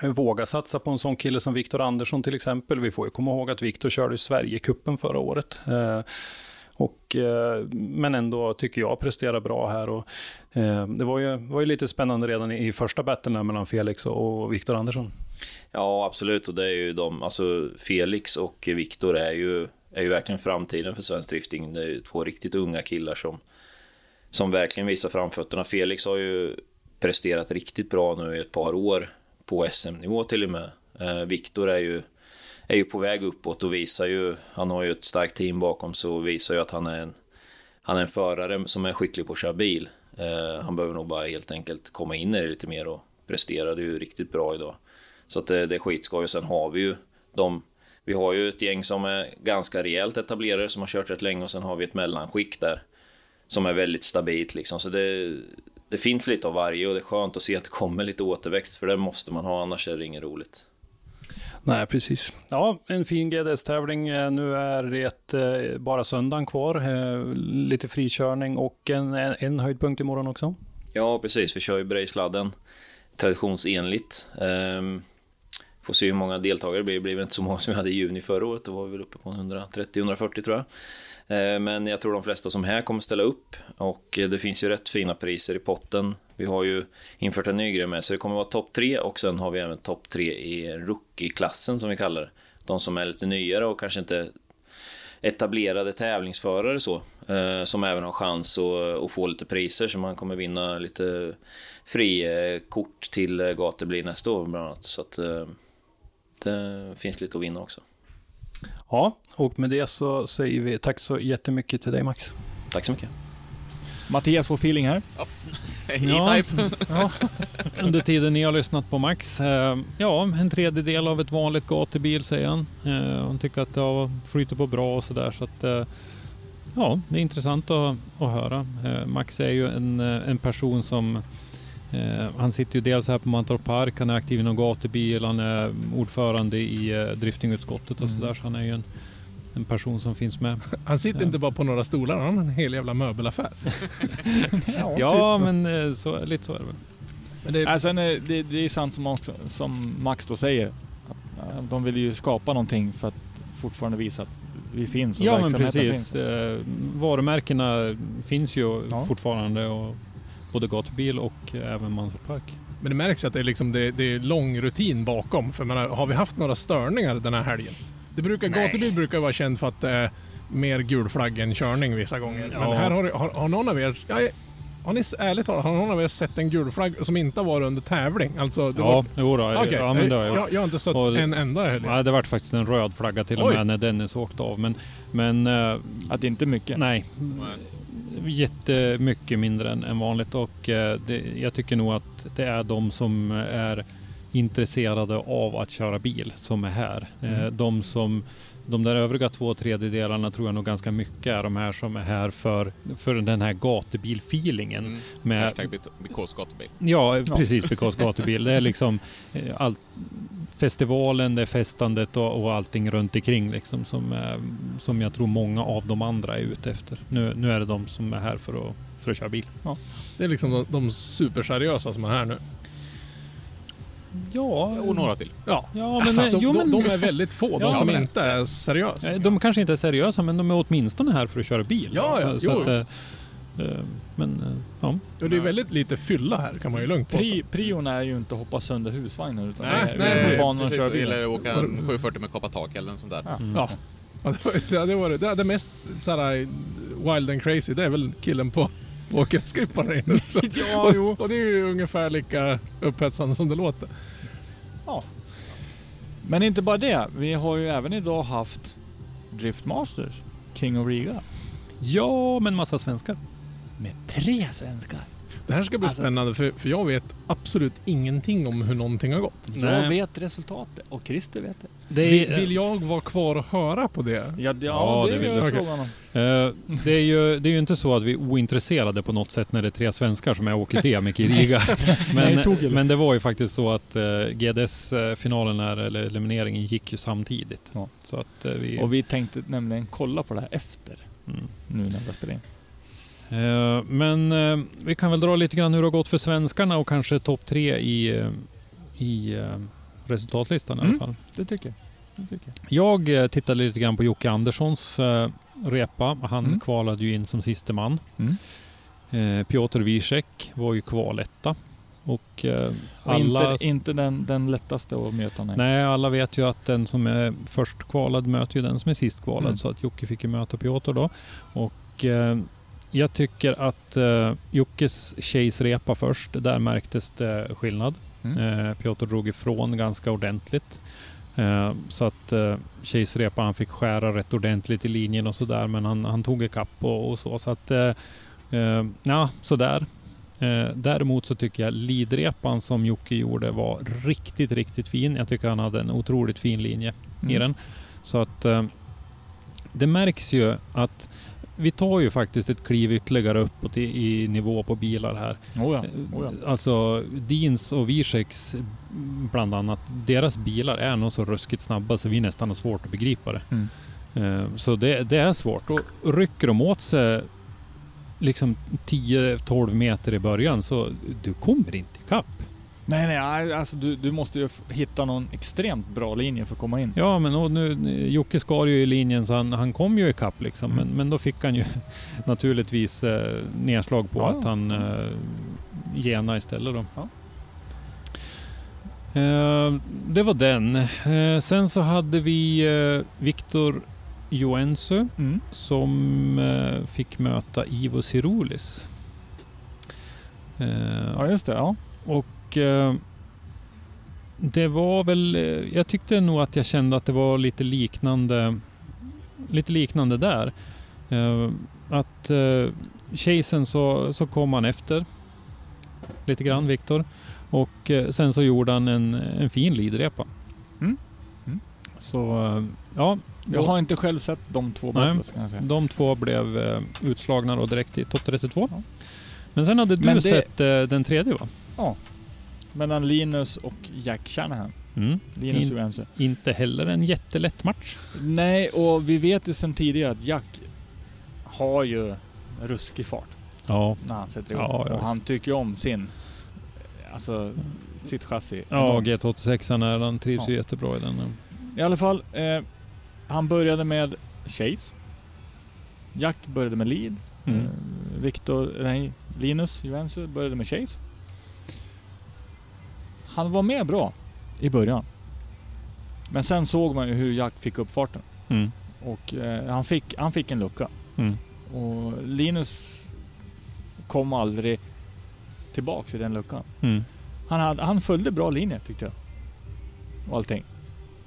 Våga satsa på en sån kille som Viktor Andersson till exempel. Vi får ju komma ihåg att Viktor körde Sverigekuppen förra året. Och, eh, men ändå tycker jag presterar bra här. Och, eh, det var ju, var ju lite spännande redan i, i första battlen där mellan Felix och, och Viktor Andersson. Ja, absolut. Och det är ju de, alltså Felix och Viktor är ju, är ju verkligen framtiden för svensk drifting. Det är ju två riktigt unga killar som, som verkligen visar framfötterna. Felix har ju presterat riktigt bra nu i ett par år på SM-nivå till och med. Eh, Viktor är ju, är ju på väg uppåt och visar ju, han har ju ett starkt team bakom sig och visar ju att han är en, han är en förare som är skicklig på att köra bil. Eh, han behöver nog bara helt enkelt komma in i det lite mer och presterade ju riktigt bra idag. Så att det, det är skitskoj. Och sen har vi ju de, vi har ju ett gäng som är ganska rejält etablerade som har kört rätt länge och sen har vi ett mellanskick där som är väldigt stabilt liksom. Så det, det finns lite av varje och det är skönt att se att det kommer lite återväxt för det måste man ha annars är det inget roligt. Nej, precis. Ja, en fin GDS-tävling. Eh, Nu är det eh, bara söndagen kvar. Eh, Lite frikörning och en, en, höjdpunkt imorgon också. Ja, precis. Vi kör ju Brejsladden traditionsenligt. Ehm, får se hur många deltagare det blir. Det blir väl inte så många som vi hade i juni förra året. Då var vi väl uppe på 130-140 tror jag. Eh, men jag tror de flesta som här kommer ställa upp och eh, det finns ju rätt fina priser i potten. Vi har ju infört en ny grej med så det kommer vara topp tre och sen har vi även topp tre i rookie-klassen som vi kallar det. De som är lite nyare och kanske inte etablerade tävlingsförare så, eh, som även har chans att, att få lite priser så man kommer vinna lite frikort eh, till eh, nästa år bland annat. Så att eh, det finns lite att vinna också. Ja, och med det så säger vi tack så jättemycket till dig Max. Tack så mycket. Mattias får feeling här. Ja. E-Type. Ja, under tiden ni har lyssnat på Max. Eh, ja, en tredjedel av ett vanligt gatubil säger han. Eh, han tycker att det har flyter på bra och sådär. Så att, eh, ja, det är intressant att, att höra. Eh, Max är ju en, eh, en person som eh, han sitter ju dels här på Mantorp Park, han är aktiv inom gatubil, han är ordförande i eh, driftingutskottet och Mm. sådär. Så han är ju en, en person som finns med. Han sitter Ja. inte bara på några stolar, han har en hel jävla möbelaffär. Ja, men eh, så, lite så är det väl. Men det, Alltså, det, det, det är sant som, också, som Max då säger. De vill ju skapa någonting för att fortfarande visa att vi finns. och Ja, men precis. Finns. Eh, varumärkena finns ju Ja. fortfarande. Och både gatubil och även Mantorp Park. men det märks att det är, liksom, det, det är lång rutin bakom. För menar, har vi haft några störningar den här helgen? Det brukar, Nej. gatubil brukar vara känd för att det är mer gul flagg än körning vissa gånger. Ja. Men här har, har, har någon av er... Ja, har ni ärligt talat, har någon av er sett en gul flagg som inte har varit under tävling? Alltså, det Ja, var, jo då, Okej, ja, men det har jag jag, jag har inte sett Och- en enda helg. Nej, det vart faktiskt en röd flagga till och Oj. med när Dennis åkte av. Men, men eh, Att det inte är mycket. nej, jättemycket mindre än, än vanligt. Och eh, det, jag tycker nog att det är de som är intresserade av att köra bil som är här. Eh, Mm. de som de där övriga två tredjedelarna tror jag nog ganska mycket är de här som är här för, för den här gatubil-feelingen. Mm. Med, Hashtag because gatubil. Ja, precis. Because gatubil. Det är liksom eh, allt, festivalen, det är festandet och, och allting runt omkring liksom som, eh, som jag tror många av de andra är ute efter. Nu, nu är det de som är här för att, för att köra bil. Det är liksom de, de superseriösa som är här nu. Ja, Och några till. Ja, ja men, Fast de, jo, men de, de är väldigt få, de Ja, som men- inte är seriösa. de kanske inte är seriösa men de är åtminstone här för att köra bil. Ja, ja, så, så jo. att, eh, men eh, ja. Och det är väldigt lite fylla här kan man ju lugnt påstå. Pri, prion är ju inte att hoppa sönder husvagnen utan Nej, det är nej, nej, banan och precis. bil. Eller åka en 740 med koppa tak eller något sånt där. Ja. Mm. Ja. Ja, det var- Det varit, det hade mest såhär wild and crazy, det är väl killen på åkerskripparen där inne. Ja, jo. och, och det är ju ungefär lika upphetsande som det låter. Men inte bara det. Vi har ju även idag haft Driftmasters, King of Riga. ja, men massa svenskar. Med tre svenskar. Det här ska bli Alltså- spännande för, för jag vet absolut ingenting om hur någonting har gått. Jag Nej. vet resultatet och Christer vet det. Det Vill, vill jag vara kvar och höra på det? Ja, det, Ja, det, det vill är du. ju Okej. frågan om. Eh, det, är ju, det är ju inte så att vi är ointresserade på något sätt när det är tre svenskar som är och åker DMIC i Riga. Nej, men, det. men det var ju faktiskt så att uh, GDS-finalen, här, eller elimineringen, gick ju samtidigt. Ja. Så att eh, vi... Och vi tänkte nämligen kolla på det här efter, mm. nu när vi spelar in. Eh, men eh, vi kan väl dra lite grann hur det har gått för svenskarna och kanske topp tre i, eh, i resultatlistan i alla Mm. fall. Det tycker jag. Jag. Tittade lite grann på Jocke Anderssons repa. Han Mm. kvalade ju in som siste man. Mm. Piotr Wiesek var ju kvaletta. Och Och alla... Inte, inte den, den lättaste att möta. Nej. Nej, alla vet ju att den som är först kvalad möter ju den som är sist kvalad. Mm. Så att Jocke fick ju möta Piotr då. Och jag tycker att eh, Jockes tjejs repa först, där märktes det skillnad. Mm. Eh, Piotr drog ifrån ganska ordentligt. Eh, så att eh, tjejs repa, han fick skära rätt ordentligt i linjen och sådär. Men han, han tog ikapp och, och så. Så att, eh, eh, ja, sådär. Eh, däremot så tycker jag lidrepan som Jocke gjorde var riktigt, riktigt fin. Jag tycker han hade en otroligt fin linje i Mm. den. Så att eh, det märks ju att vi tar ju faktiskt ett kliv ytterligare uppåt i, i nivå på bilar här. Oh ja. Oh ja. Alltså Deans och Wieseks bland annat, deras bilar är nog så ruskigt snabba så vi nästan har svårt att begripa det. Mm. Eh, Så det, det är svårt. Och rycker de åt sig liksom 10-12 meter i början så du kommer inte ikapp. Nej, nej, alltså du, du måste ju hitta någon extremt bra linje för att komma in. Ja men och nu, Jocke skar ju i linjen så han, han kom ju ikapp liksom. Mm. Men, men då fick han ju naturligtvis eh, nedslag på Ja. att han eh, gena istället då. Ja. Eh, det var den. Eh, sen så hade vi eh, Viktor Joensuu Mm. som eh, fick möta Ivo Sirulis. Eh, Ja, just det. Ja. och eh, det var väl, eh, jag tyckte nog att jag kände att det var lite liknande, lite liknande där. Eh, att eh, chasen så, så kom han efter lite grann, Viktor. Och eh, sen så gjorde han en, en fin lidrepa. Mm. Mm. Så ja, Jag har inte själv sett de två Nej. battles kan jag säga. de två blev utslagna då direkt i topp 32. Ja. Men sen hade du det- sett den tredje va? Ja. Mellan Linus och Jack Shanahan. Mm. Linus In-. Inte heller en jättelätt match. Nej, och vi vet ju sedan tidigare att Jack har ju ruskig fart Ja. när han sätter igång. Ja, ja, och han tycker ju om sin, alltså sitt chassi. Ja, enormt. GT86 är han trivs ju Ja. jättebra i den. I alla fall, eh, han började med Chase. Jack började med lead. Mm. Eh, Victor, nej, Linus Johansson började med Chase. Han var med bra i början. Men sen såg man ju hur Jack fick upp farten. Mm. Och eh, han, fick, han fick en lucka. Mm. Och Linus kom aldrig tillbaks i den luckan. Mm. Han, hade, han följde bra linje tyckte jag. Och allting.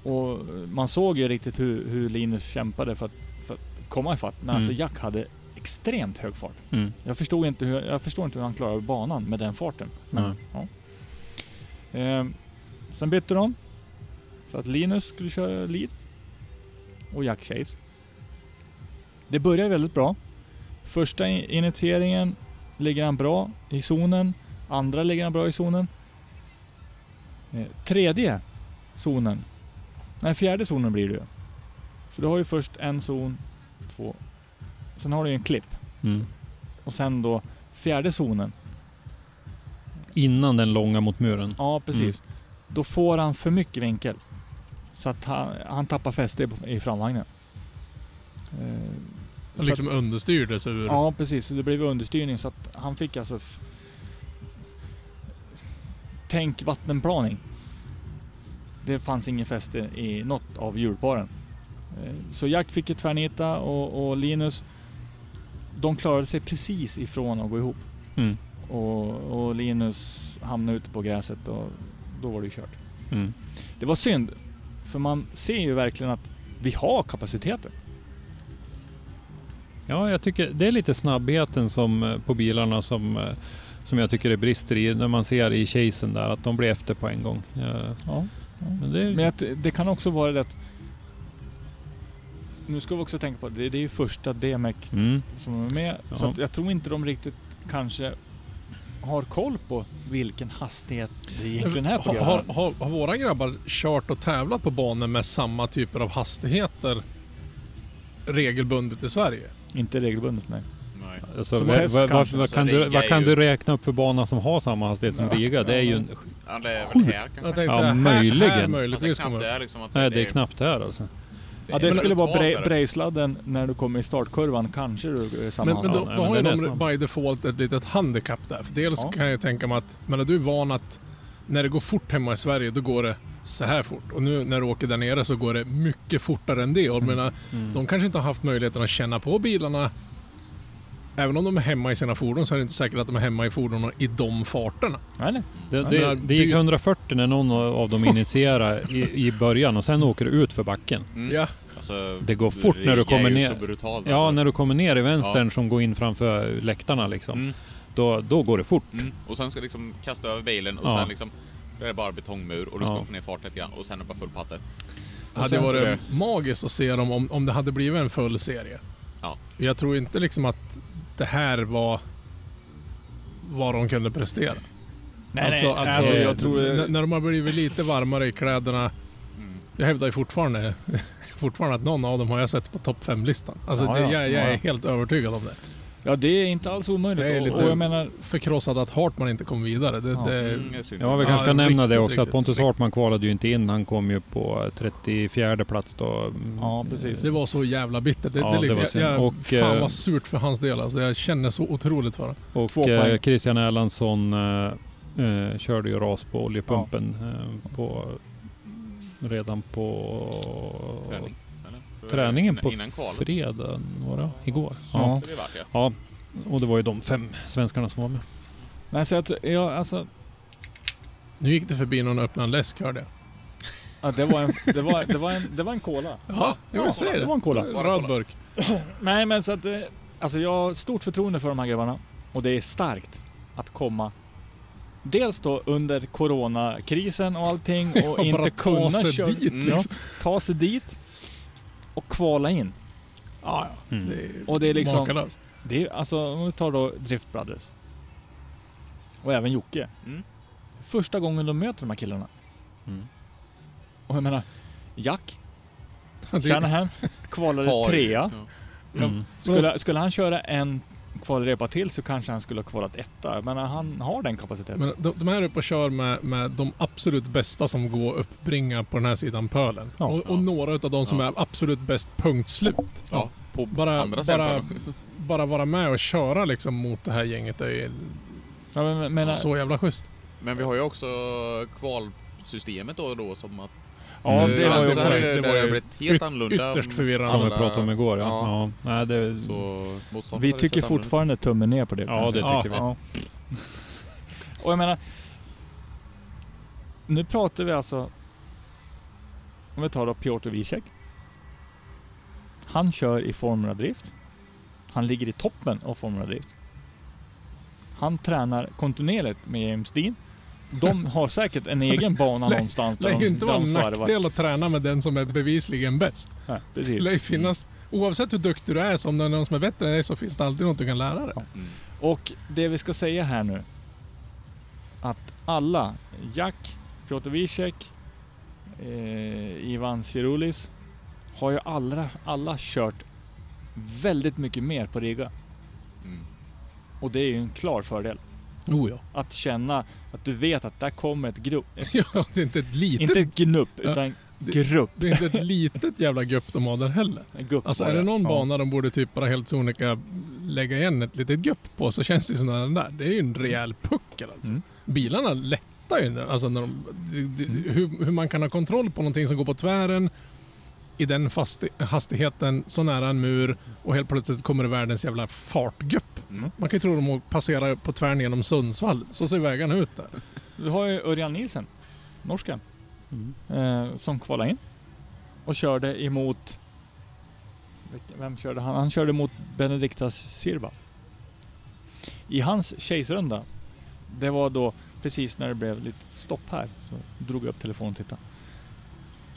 Och man såg ju riktigt hur, hur Linus kämpade för att, för att komma ifatt. Men Mm. alltså Jack hade extremt hög fart. Mm. Jag förstod inte hur, jag förstår inte hur han klarade banan med den farten. Men, ja. Ehm, sen bytte de. Så att Linus skulle köra lead. Och Jack Chase. Det började väldigt bra. Första initieringen ligger han bra i zonen. Andra ligger han bra i zonen. Eh, tredje zonen. Nej, fjärde zonen blir det ju. För du har ju först en zon, två. Sen har du ju en klipp. Mm. Och sen då fjärde zonen. Innan den långa mot muren. Ja, precis. Då får han för mycket vinkel. Så att han, han tappar fäste i framvagnen. Eh, liksom understyrdes ur... att, ja, precis. Det blev understyrning så att han fick alltså... Tänk vattenplaning. Det fanns ingen fäste i något av hjulparen. Eh, Så Jack fick ett tvärnita och, och Linus de klarade sig precis ifrån att gå ihop. Mm. Och, och Linus hamnade ute på gräset och då var det ju kört. Mm. Det var synd, för man ser ju verkligen att vi har kapaciteten. Ja, jag tycker det är lite snabbheten som eh, på bilarna som, eh, som jag tycker det brister i när man ser i chasen där att de blir efter på en gång. Eh, Ja. Men det, Men att det kan också vara det att... Nu ska vi också tänka på att det, det är ju första DMEC mm, som är med. Så Ja. att jag tror inte de riktigt kanske har koll på vilken hastighet det egentligen är på Har, har, har, har våra grabbar kört och tävlat på banor med samma typer av hastigheter regelbundet i Sverige? Inte regelbundet nej. Nej. alltså, vad, vad, vad, vad, Alltså, kan du, Riga vad kan du räkna upp för bana som har samma hastighet som Ja. Riga? Det är ju en, Ja, det är väl här kanske. Ja, här, möjligen. här Fast det möjligtvis knappt kommer är liksom att nej, det är knappt här alltså. Ja, det skulle vara bre. Brejsladden när du kommer i startkurvan kanske du är samma Men, men då, då har ju de snabb. by default ett litet handikapp där. För dels Ja. kan jag tänka mig att, men du är van att när det går fort hemma i Sverige, då går det så här fort. Och nu när du åker där nere så går det mycket fortare än det. Och jag menar, Mm. de kanske inte har haft möjligheten att känna på bilarna. Även om de är hemma i sina fordon så är det inte säkert att de är hemma i fordonen i de farterna. Nej, nej. Det, Ja, det, det gick by- 140 när någon av dem initierade i, i början och sen åker du ut för backen. Mm. Ja, Alltså, Det går fort när du kommer ner. så brutalt. Ja, alltså. när du kommer ner i vänstern som går in framför läktarna liksom. Mm. Då, då går det fort. Mm. Och sen ska du liksom kasta över bilen och Ja. sen liksom då är det bara betongmur och du ska Ja. få ner farten lite grann och sen är det bara full patte. det hade varit det- magiskt att se dem om, om det hade blivit en full serie. Ja. Jag tror inte liksom att det här var vad de kunde prestera. Nej, alltså, nej. alltså, alltså, jag tror... när de har blivit lite varmare i kläderna. Mm. Jag hävdar ju fortfarande, fortfarande att någon av dem har jag sett på topp 5-listan. Alltså Ja, det, ja. jag, jag är Ja, ja. helt övertygad om det. Ja, det är inte alls omöjligt. Det är och, lite- och jag menar, Förkrossad att Hartman inte kom vidare. Det, Ja. det, Mm, det. Ja, vi Ja, kanske ska nämna riktigt, det också att riktigt, Pontus riktigt. Hartman kvalade ju inte in. Han kom ju på 34 plats då. Ja, precis. det var så jävla bittert. Det, Ja, det det liksom, var synd. jag, jag, Och, fan eh, vad surt för hans del. Alltså, jag känner så otroligt för honom. Och Två eh. Christian Erlandsson eh, eh, körde ju ras på oljepumpen eh, på, redan på Träning? Träningen Innan- på Innan fredagen, var det? Igår. Ja. Ja. Det ja. Och det var ju de fem svenskarna som var med. nej, så att, ja, alltså, Nu gick det förbi någon och öppnade en läsk hörde jag. ja, det, var en, det, var, det, var en, det var en cola. Ja, jag säga det. Det var en cola. Röd burk. Nej, men så att, eh, alltså jag har stort förtroende för de här grabbarna. Och det är starkt att komma Dels då under coronakrisen och allting och Ja, inte bara ta kunna sig köra, dit, ja, liksom. ta sig dit och kvala in. Ja, ja. Mm. Det är Och det är liksom- makalöst. Det är alltså, om vi tar då Drift Brothers. Och även Jocke. Mm. Första gången de möter de här killarna. Mm. Och jag menar, Jack, Shanahan, kvalade trea. Ja. Mm. Skulle, skulle han köra en kvalrepa till så kanske han skulle ha kvalat etta. Men han har den kapaciteten. Men de, de här är uppe och kör med, med de absolut bästa som går att uppbringa på den här sidan pölen. Ja. och, och Ja. några av de som Ja. är absolut bäst punkt slut. Ja, på Bara, andra sidan bara, bara vara med och köra liksom mot det här gänget är ju Ja, men, men, så jävla schysst. Men vi har ju också kvalsystemet då och då som att... ja, Mm. det var ju så också... det, det det var ju blivit helt yt- annorlunda. ytterst förvirrande. Som vi pratade om igår ja. Ja. ja. Nej, det, Så Vi tycker annorlunda fortfarande tummen ner på det. Ja, det kanske. tycker vi. Ja. Och jag menar... Nu pratar vi alltså... Om vi tar då Piotr Wiesek. Han kör i Formula Drift. Han ligger i toppen av Formula Drift. Han tränar kontinuerligt med James Dean. De har säkert en egen bana någonstans Det där lär ju de, inte vara en nackdel att träna med den som är bevisligen bäst. Det precis. lär ju finnas, oavsett hur duktig du är, så om det är någon som är bättre än dig så finns det alltid något du kan lära dig. Mm. Och det vi ska säga här nu. Att alla, Jack, Piotr Wiesek, eh, Ivan Cirulis, har ju alla, alla kört väldigt mycket mer på Riga. Mm. Och det är ju en klar fördel. Oh ja. Att känna att du vet att där kommer ett grupp. Ja. Det är inte ett litet, inte ett gnupp, Ja, utan det- grupp. det är inte ett litet jävla gupp de har där heller. Gupp Alltså är det någon Ja. bana de borde typ bara helt sonika lägga igen ett litet gupp på så känns det som den där. Det är ju en rejäl puckel alltså. Mm. Bilarna lättar ju. Alltså när de, Mm. hur, hur man kan ha kontroll på någonting som går på tvären i den hastigheten så nära en mur och helt plötsligt kommer det världens jävla fartgupp. Mm. Man kan ju tro de passerar på tvären genom Sundsvall. Så ser vägarna ut där. Du har ju Örjan Nielsen, norsken, Mm. eh, som kvalade in och körde emot... Vem körde han? Han körde mot Benediktas Sirba. I hans chase-runda Det var då precis när det blev lite stopp här. Så drog jag upp telefonen och tittade.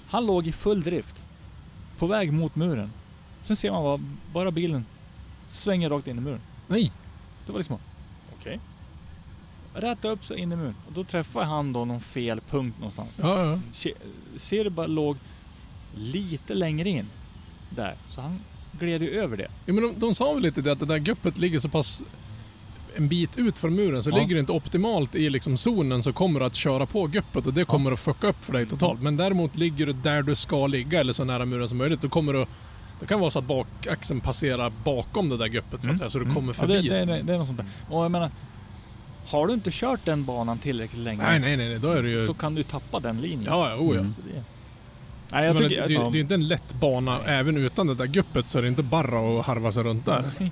Han låg i full drift. På väg mot muren. Sen ser man bara, bara bilen svänger rakt in i muren. Nej! Det var liksom, okej. Räta upp sig in i muren. Och då träffade han då någon fel punkt någonstans. Ja, ja. Se- Ser du bara låg lite längre in där. Så han gled ju över det. ja men de, de sa väl lite det att det där guppet ligger så pass en bit ut från muren så Ja. ligger det inte optimalt i liksom zonen så kommer du att köra på guppet och det kommer att fucka upp för dig totalt. Men däremot ligger du där du ska ligga eller så nära muren som möjligt. Då kommer du det kan vara så att bakaxeln passerar bakom det där guppet så att säga, så du kommer förbi. Mm. Ja, det, det, det, är något sånt där. Och jag menar, har du inte kört den banan tillräckligt länge Nej, nej, nej, då är det ju... så kan du tappa den linjen. Ja, ja, oh ja. Mm. Det, nej, jag tycker... det, det, det är ju inte en lätt bana, även utan det där guppet så är det inte bara att harva sig runt där. Nej.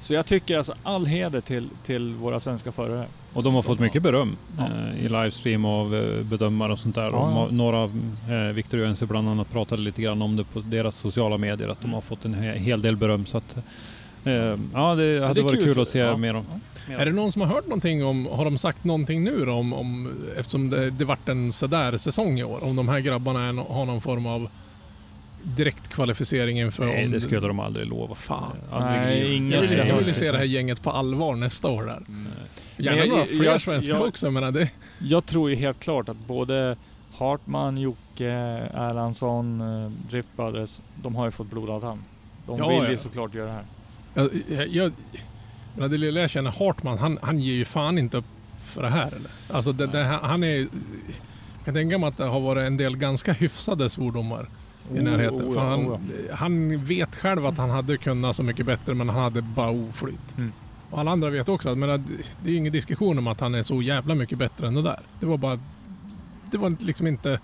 Så jag tycker alltså all heder till, till våra svenska förare. Och de har fått mycket beröm Ja. eh, i livestream av eh, bedömare och sånt där. Ja, Och ja. ma- Några, eh, Victor Jönsson bland annat, pratade lite grann om det på deras sociala medier. Att de har fått en he- hel del beröm. Så att, eh, ja, det hade är varit kul kul, att se mer om. Är det någon som har hört någonting om, har de sagt någonting nu då om, om eftersom det, det vart en sådär säsong i år, om de här grabbarna är, har någon form av direktkvalificering inför Nej, om det skulle de aldrig lova. Fan. Aldrig Nej, ingen- Jag vill, Nej, jag vill se det här gänget på allvar nästa år där. Mm. Gärna Men jag- några fler jag- svenskar jag- också, men det... Jag tror ju helt klart att både Hartman, Jocke, Erlandsson, eh, Drift Brothers, de har ju fått blodad hand. De Ja, vill ja. ju såklart göra det här. Jag, jag, jag, men det lilla jag känner, Hartman, han, han ger ju fan inte upp för det här eller? Alltså det, det, han är... Jag kan tänka mig att det har varit en del ganska hyfsade svordomar i Oh, närheten. oh, för han, oh, han vet själv att han hade kunnat så mycket bättre men han hade bara oflyt. Mm. Och alla andra vet också att men, att det är ingen diskussion om att han är så jävla mycket bättre än det där. Det var bara... Det var liksom inte...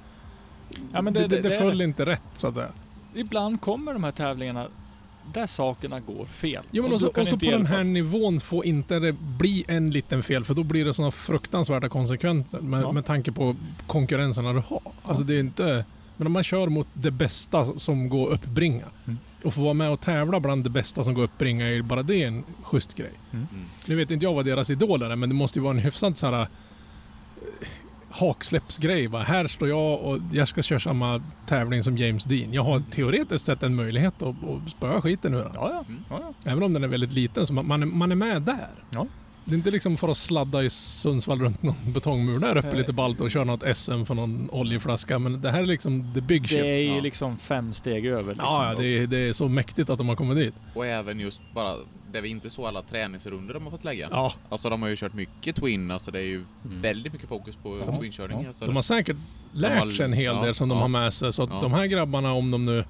Ja, men det, det, det, föll inte rätt så att säga. Ibland kommer de här tävlingarna där sakerna går fel. Jo men Och kan också inte på den här att- nivån får inte det bli en liten fel för då blir det sådana fruktansvärda konsekvenser med, Ja. med tanke på konkurrenserna du har. Alltså det är inte... Men om man kör mot det bästa som går att uppbringa Mm. och få vara med och tävla bland det bästa som går att uppbringa är bara det en schysst grej. Mm. Nu vet inte jag vad deras idoler är men det måste ju vara en hyfsad så här haksläppsgrej. Va? Här står jag och jag ska köra samma tävling som James Dean. Jag har teoretiskt sett en möjlighet att, att spöa skiten ur den. Ja, ja. Mm. ja, ja. Även om den är väldigt liten så man, man, är, man är med där. Ja. Det är inte liksom för att sladda i Sundsvall runt någon betongmur där uppe Nej. lite ballt och köra något SM för någon oljeflaska. Men det här är liksom the big shit. Det är ju Ja. liksom fem steg över. Liksom. Ja, ja det, är, det är så mäktigt att de har kommit dit. Och även just bara, där vi inte såg alla träningsrunder de har fått lägga. Ja, Alltså de har ju kört mycket Twin, alltså det är ju Mm. väldigt mycket fokus på Ja, Twin-körning. ja. Alltså, de har säkert lärt sig en hel ja, del som de har med sig. Så att Ja. de här grabbarna, om de nu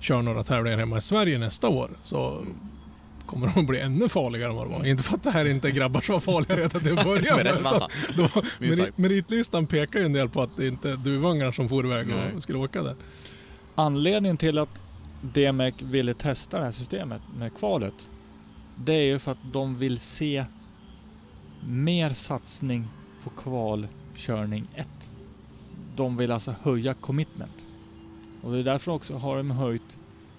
kör några tävlingar hemma i Sverige nästa år, så kommer de att bli ännu farligare än vad de var. Inte för att det här inte är grabbar som var farliga redan till att börja Men rätt utan vassa. då-. Meritlistan pekar ju en del på att det inte är duvungar som for iväg Nej. och skulle åka där. Anledningen till att DMEC ville testa det här systemet med kvalet. Det är ju för att de vill se mer satsning på kvalkörning 1. De vill alltså höja commitment. Och det är därför också har de höjt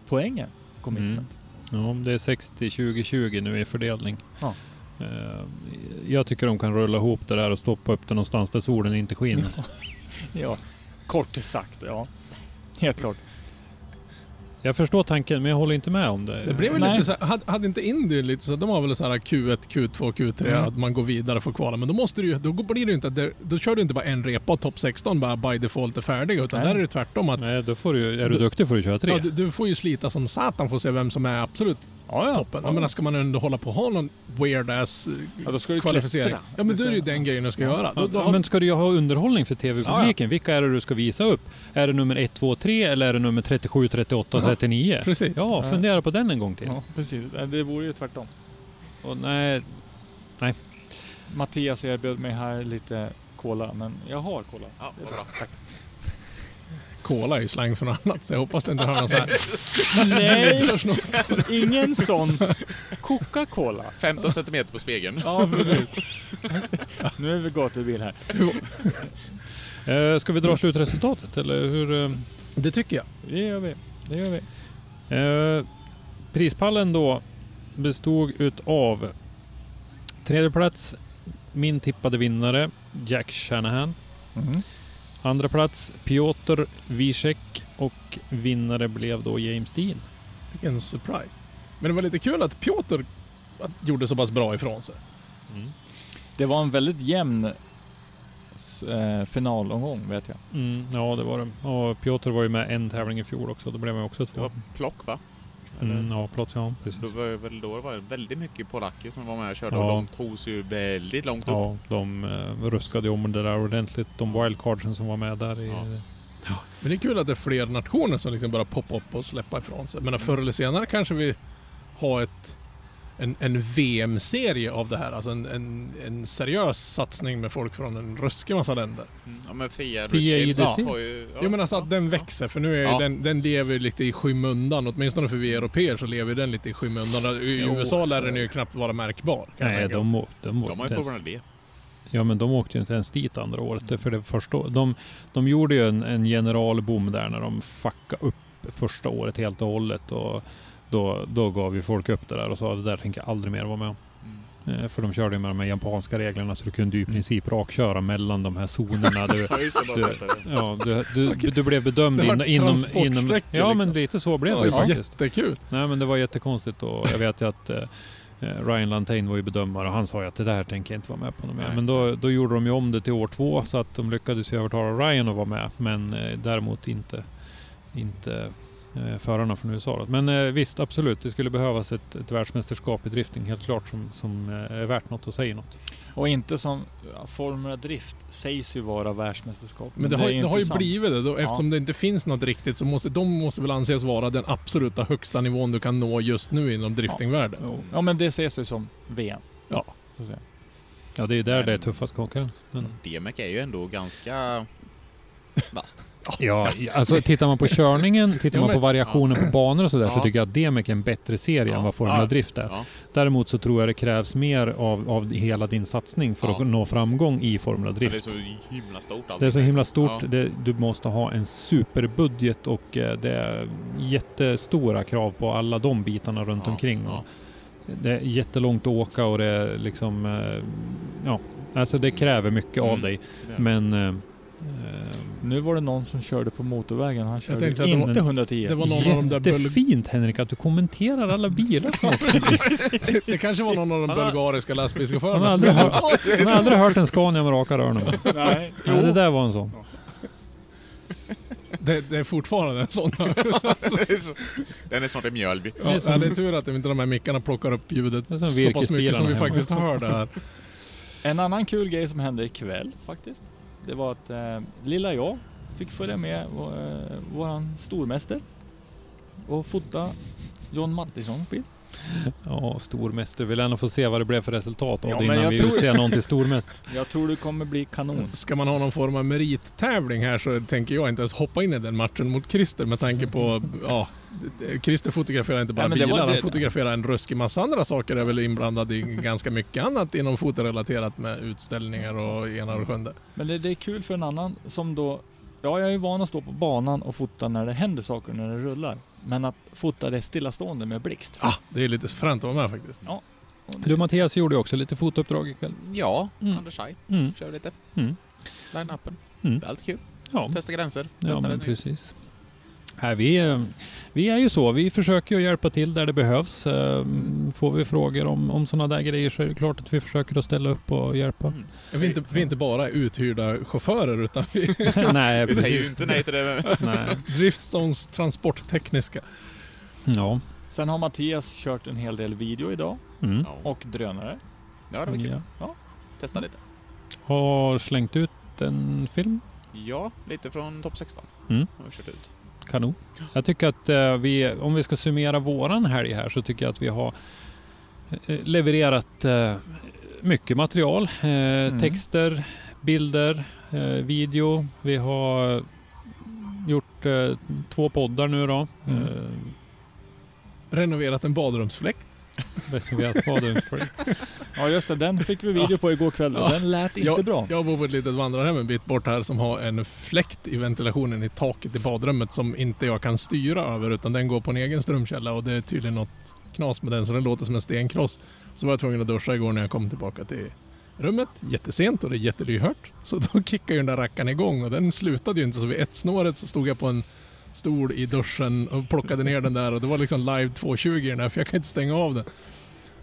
poängen på commitment. Ja, det är 60-20-20 nu i fördelning. Ja. Eh, Jag tycker de kan rulla ihop det där och stoppa upp det någonstans där solen inte skiner. Ja, kort sagt ja. Helt klart. Jag förstår tanken men jag håller inte med om det. Det blev väl Nej. lite så här, hade, hade inte Indy lite så, de har väl så här Q1, Q2, Q3, Mm. att man går vidare för kvala. Men då måste du ju, då blir det inte, att det- då kör du inte bara en repa och topp 16 bara by default är färdig. Utan Nej. där är det tvärtom att Nej, då får du, är du Du- duktig får du köra tre. ja, du, du får ju slita som satan för att se vem som är absolut Ja, ja. toppen. Ja. Menar, ska man ändå hålla på och ha någon weird ass eh, Ja, då ska du kvalificering? klättra. Ja men då är det ju den grejen du ska Ja. göra. Då, då har, men ska du ju ha underhållning för tv-publiken? Vilka är det du ska visa upp? Är det nummer 1, 2, 3 eller är det nummer 37, 38, Ja, 39? precis. Ja, fundera på den en gång till. Ja, precis. Det vore ju tvärtom. Och nej, Mattias erbjöd mig här lite cola, men jag har cola. Ja, bra. Tack. Cola är ju slang för något annat så jag hoppas det inte hör någon så här. Nej, ingen sån Coca-Cola. 15 centimeter på spegeln. Ja, precis. nu är vi gatubil här. eh, ska vi dra slutresultatet eller hur? eh? Det tycker jag. Det gör vi. Det gör vi. Eh, prispallen då bestod utav tredje plats min tippade vinnare Jack Shanahan. Mhm. Andra plats Piotr Wiesek och vinnare blev då James Dean. Vilken surprise. Men det var lite kul att Piotr gjorde så pass bra ifrån sig. Det var en väldigt jämn eh, finalomgång vet jag. Mm, ja, det var det. Och Piotr var ju med en tävling i fjol också. Då blev han också Det två. var plock va? Eller? Mm, ja, plats, ja, precis. Då var det väl då det var väldigt mycket polacker som var med och körde Ja. och de tog sig ju väldigt långt upp. Ja, de eh, ruskade om det där ordentligt. De wildcardsen som var med där. I, Ja. Men det är kul att det är fler nationer som liksom bara poppar upp och släppa ifrån sig. Men förr eller senare kanske vi har ett, en, en VM-serie av det här. Alltså en, en, en seriös satsning med folk från en ruskig massa länder. Mm. Ja men Fia, Fia IDC. har ju... Ja, Jo men alltså ja, att den ja. växer för nu är ju Ja. den, den lever lite i skymundan. Åtminstone för vi europeer så lever den lite i skymundan. I Jo, USA lär är den det. ju knappt vara märkbar. Nej, de, å- de, De har åkte ju inte ens, Formel D. Ja, men de åkte ju inte ens dit andra året. För det första, de, de gjorde ju en, en generalbom där när de fuckade upp första året helt och hållet. Och då, då gav ju folk upp det där och sa det där tänker jag aldrig mer vara med om. Mm. Eh, För de körde ju med de här japanska reglerna så du kunde ju i princip rakköra mellan de här zonerna. Du, Du- ja, du, du, du blev bedömd vart inom... inom, ja, liksom. men lite så blev det ju Ja, faktiskt. jättekul. Nej men det var jättekonstigt och jag vet ju att eh, eh, Ryan Lantain var ju bedömare och han sa ju att det där tänker jag inte vara med på något mer. Men då, då gjorde de ju om det till år två så att de lyckades ju övertala Ryan att vara med. Men eh, däremot inte, inte förarna från USA. Då. Men eh, visst, absolut. Det skulle behövas ett, ett världsmästerskap i drifting helt klart som, som eh, är värt något och säger något. Och inte som ja, Formula Drift sägs ju vara världsmästerskap. Men det har, det har ju blivit det. Då, Ja. Eftersom det inte finns något riktigt så måste de måste väl anses vara den absoluta högsta nivån du kan nå just nu inom driftingvärlden. Ja men det ses ju som VM. Ja. Så att säga. Ja, det är där Men- det är tuffast konkurrens. Men, DMEC är ju ändå ganska vasst. Ja, alltså tittar man på körningen, tittar man på variationer på banor och sådär så tycker jag att DMEC är en bättre serie än vad Formula. Drift är. Däremot så tror jag det krävs mer av, av hela din satsning för att nå framgång i Formula Men det är Drift. så himla stort Det är så himla stort. Det, du måste ha en superbudget och eh, det är jättestora krav på alla de bitarna runt omkring. Och det är jättelångt att åka och det är liksom... eh, Ja, alltså det kräver mycket av Mm. dig. Men... Nu var det någon som körde på motorvägen. Han körde att det var- inte 110. det var någon av de där bul- Jättefint Henrik att du kommenterar alla bilar som. Det, det kanske var någon av de bulgariska Han har lastbilschaufförerna. aldrig hört, han har aldrig hört en Scania med raka rör någon gång. Nej, Nej, det där var en sån. Det, det är fortfarande en sån. Det är så- Den är snart i Mjölby. Ja, det, är det är tur att inte de här mickarna plockar upp ljudet Det är som så pass mycket som vi faktiskt hör det här. En annan kul grej som hände ikväll faktiskt. Det var att eh, lilla jag fick följa med eh, våran stormäster och fota John Mattissons bil. Ja, stormästare. Vill ändå få se vad det blev för resultat av Ja, det innan vi tror- utser någon till stormästare. Jag tror det kommer bli kanon. Ska man ha någon form av merittävling här så tänker jag inte ens hoppa in i den matchen mot Christer med tanke på, ja, Christer fotograferar inte bara Nej, men det var bilar, han fotograferar en ruskig massa andra saker, är väl inblandad i ganska mycket annat inom fotorelaterat med utställningar och ena och sjunde. Men det, det är kul för en annan som då... Ja, jag är ju van att stå på banan och fota när det händer saker, när det rullar. Men att fota det stillastående med blixt. Ah, det är lite fränt att vara med faktiskt. Och det- Du Mattias gjorde ju också lite fotouppdrag ikväll. Ja, Mm. Anders Haj. Mm. Kör lite. Mm. Line-upen. Mm. Det är alltid kul. Ja, Testa gränser. ja Testa men det nytt. precis. Nej, vi, är- vi är ju så. Vi försöker ju hjälpa till där det behövs. Ehm, Får vi frågor om, om sådana där grejer så är det klart att vi försöker att ställa upp och hjälpa. Mm. Vi är inte, vi är inte bara uthyrda chaufförer utan vi Nej, Vi säger ju inte nej till det. Nej. Driftstones transporttekniska. Ja. Sen har Mattias kört en hel del video idag Mm. Ja, och drönare. ja det var kul. ja. Testa lite. Har slängt ut en film. Ja, lite från topp 16. Mm. Har vi kört ut. Kanon. Jag tycker att eh, vi, om vi ska summera våran helg här så tycker jag att vi har eh, levererat eh, mycket material. Eh, Texter, bilder, video. Vi har gjort två poddar nu då. Mm. Renoverat en badrumsfläkt. Reserverat badrum för Ja just det, den fick vi video på igår kväll Ja. den lät inte jag, bra. Jag bor på ett litet vandrarhem en bit bort här som har en fläkt i ventilationen i taket i badrummet som inte jag kan styra över utan den går på en egen strömkälla och det är tydligen något knas med den så den låter som en stenkross. Så var jag tvungen att duscha igår när jag kom tillbaka till rummet jättesent och det är jättelyhört. Så då kickade ju den där rackaren igång och den slutade ju inte så vid ett snåret så stod jag på en stol i duschen och plockade ner den där och det var liksom live 220 i den där för jag kan inte stänga av den.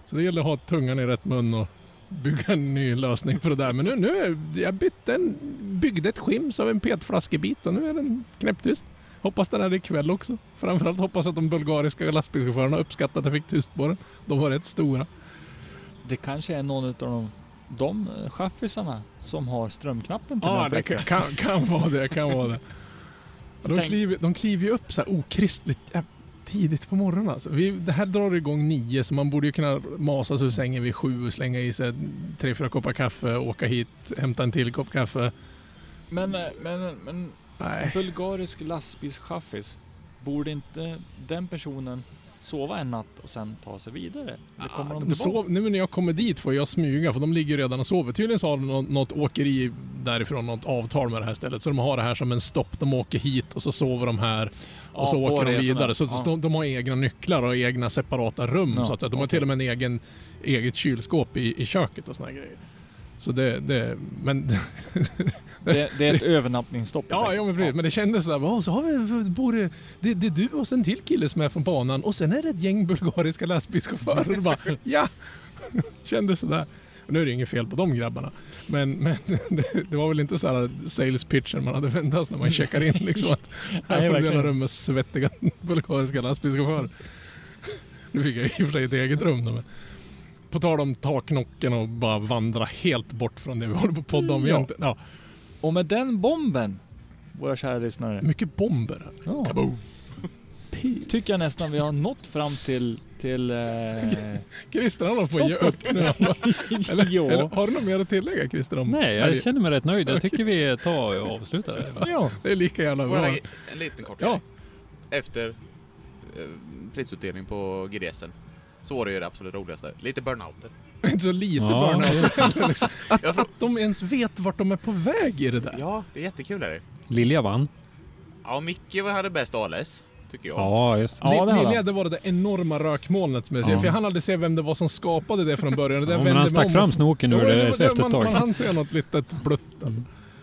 Så det gäller att ha tungan i rätt mun och bygga en ny lösning för det där. Men nu, nu jag bytte en, byggde ett skims av en petflaskebit och nu är den knäpptyst. Hoppas den är ikväll också. Framförallt hoppas att de bulgariska lastbilschaufförerna uppskattar att jag fick tyst på den. De var rätt stora. Det kanske är någon av de, de chaffisarna som har strömknappen till Ja, här det kan, kan, kan vara det. Kan vara det. Så De tänk- kliver, de kliver ju upp så här okristligt tidigt på morgonen. Alltså. Vi, det här drar igång nio så man borde ju kunna masa sig ur sängen vid sju och slänga i sig tre, fyra koppar kaffe, åka hit, hämta en till kopp kaffe. Men, eh, men, men Nej. bulgarisk lastbilschaffis, borde inte den personen sova en natt och sen ta sig vidare? Eller kommer de De sov, nu när jag kommer dit får jag smyga för de ligger ju redan och sover. Tydligen så har de något, något åkeri därifrån, något avtal med det här stället. Så de har det här som en stopp. De åker hit och så sover de här och så Ja, på åker de vidare. Så Ja. de, de har egna nycklar och egna separata rum. Ja, så att. De har till och med en egen, eget kylskåp i, i köket och såna här grejer. Så det, det men Det, det är ett övernattningsstopp. Ja, ja men precis. Men det kändes sådär, "Åh, så har vi, bor det, det, är du och sen till kille som är från banan och sen är det ett gäng bulgariska lastbilschaufförer. Bara, ja! Kändes sådär. Och nu är det inget fel på de grabbarna. Men, men det, det var väl inte så här sales pitchen man hade väntat sig när man checkar in liksom att här får du dela rum med svettiga bulgariska lastbilschaufförer. Nu fick jag i och för sig ett eget rum då, men på tal om ta knocken och bara vandra helt bort från det vi håller på att podda om Ja. egentligen. Ja, Och med den bomben, våra kära lyssnare, mycket bomber. ja, tycker jag nästan vi har nått fram till, till eh, Christer han att ge upp nu. Eller, Ja. eller, har du något mer att tillägga Christer? Om Nej, jag känner mig rätt nöjd. Jag tycker vi tar och avslutar det. ja. Det är lika gärna Får bra. en liten kort Ja. Efter eh, prisutdelning på GDSen så var det ju det absolut roligaste. Lite burnouter. Inte så lite Ja, burnout heller, liksom. att, Jag tror- att de ens vet vart de är på väg i det där. Ja, det är jättekul är det. Lilja vann. Ja, Micke hade bäst ALS, tycker jag. Ja, just Ja, det hade Lilja, det var det där enorma rökmolnet som jag ser. Ja. För han hade sett vem det var som skapade det från början. det Ja, men han stack fram och- snoken ur det efter ett man, man tag. hann se något litet blutt.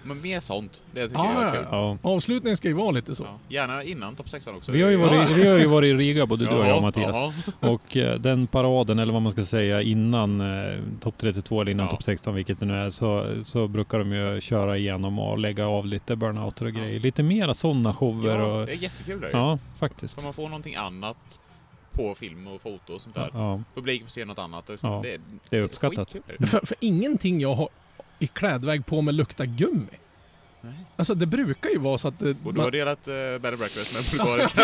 Men mer sånt. Det tycker Ja, jag är ja, kul. Ja. Avslutningen ska ju vara lite så. Ja. Gärna innan topp 16 också. Vi har, ju varit, vi har ju varit i Riga både du och jag Mattias. Ja, Och eh, den paraden, eller vad man ska säga, innan eh, topp 32 eller innan Ja. topp 16, vilket det nu är, så, så brukar de ju köra igenom och lägga av lite burnouter och Ja. grejer. Lite mera sådana shower ja, och... det är jättekul. Där. Ja, faktiskt. man får någonting annat på film och foto och sånt där. Ja, Publiken får se något annat. Det, Ja, det, det är uppskattat. skitkul. För, för ingenting jag har i klädväg på mig luktar gummi. Nej. Alltså det brukar ju vara så att... Och du har delat uh, Bed and Breakfast med bulgariska.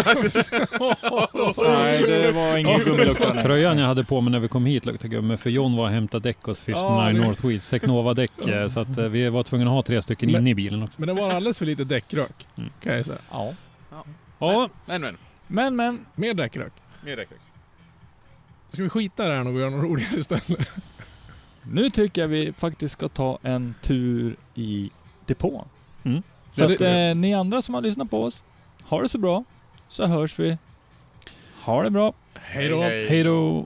Nej, det var ingen gummilukta. nej. Tröjan jag hade på mig när vi kom hit luktade gummi för John var och hämtade däck hos Fish Ja, 9 det- Northwest, Secnova-däck. eh, Så att eh, vi var tvungna att ha tre stycken Men- inne i bilen också. Men det var alldeles för lite däckrök. Mm. Kan jag säga. Ja. Ja, men men, Men, men. Mer däckrök. mer räcker. Ska vi skita i det här och göra något roligare istället? Nu tycker jag vi faktiskt ska ta en tur i depån. Mm. Så att eh, ni andra som har lyssnat på oss, ha det så bra. Så hörs vi. Ha det bra. Hej då! hej då!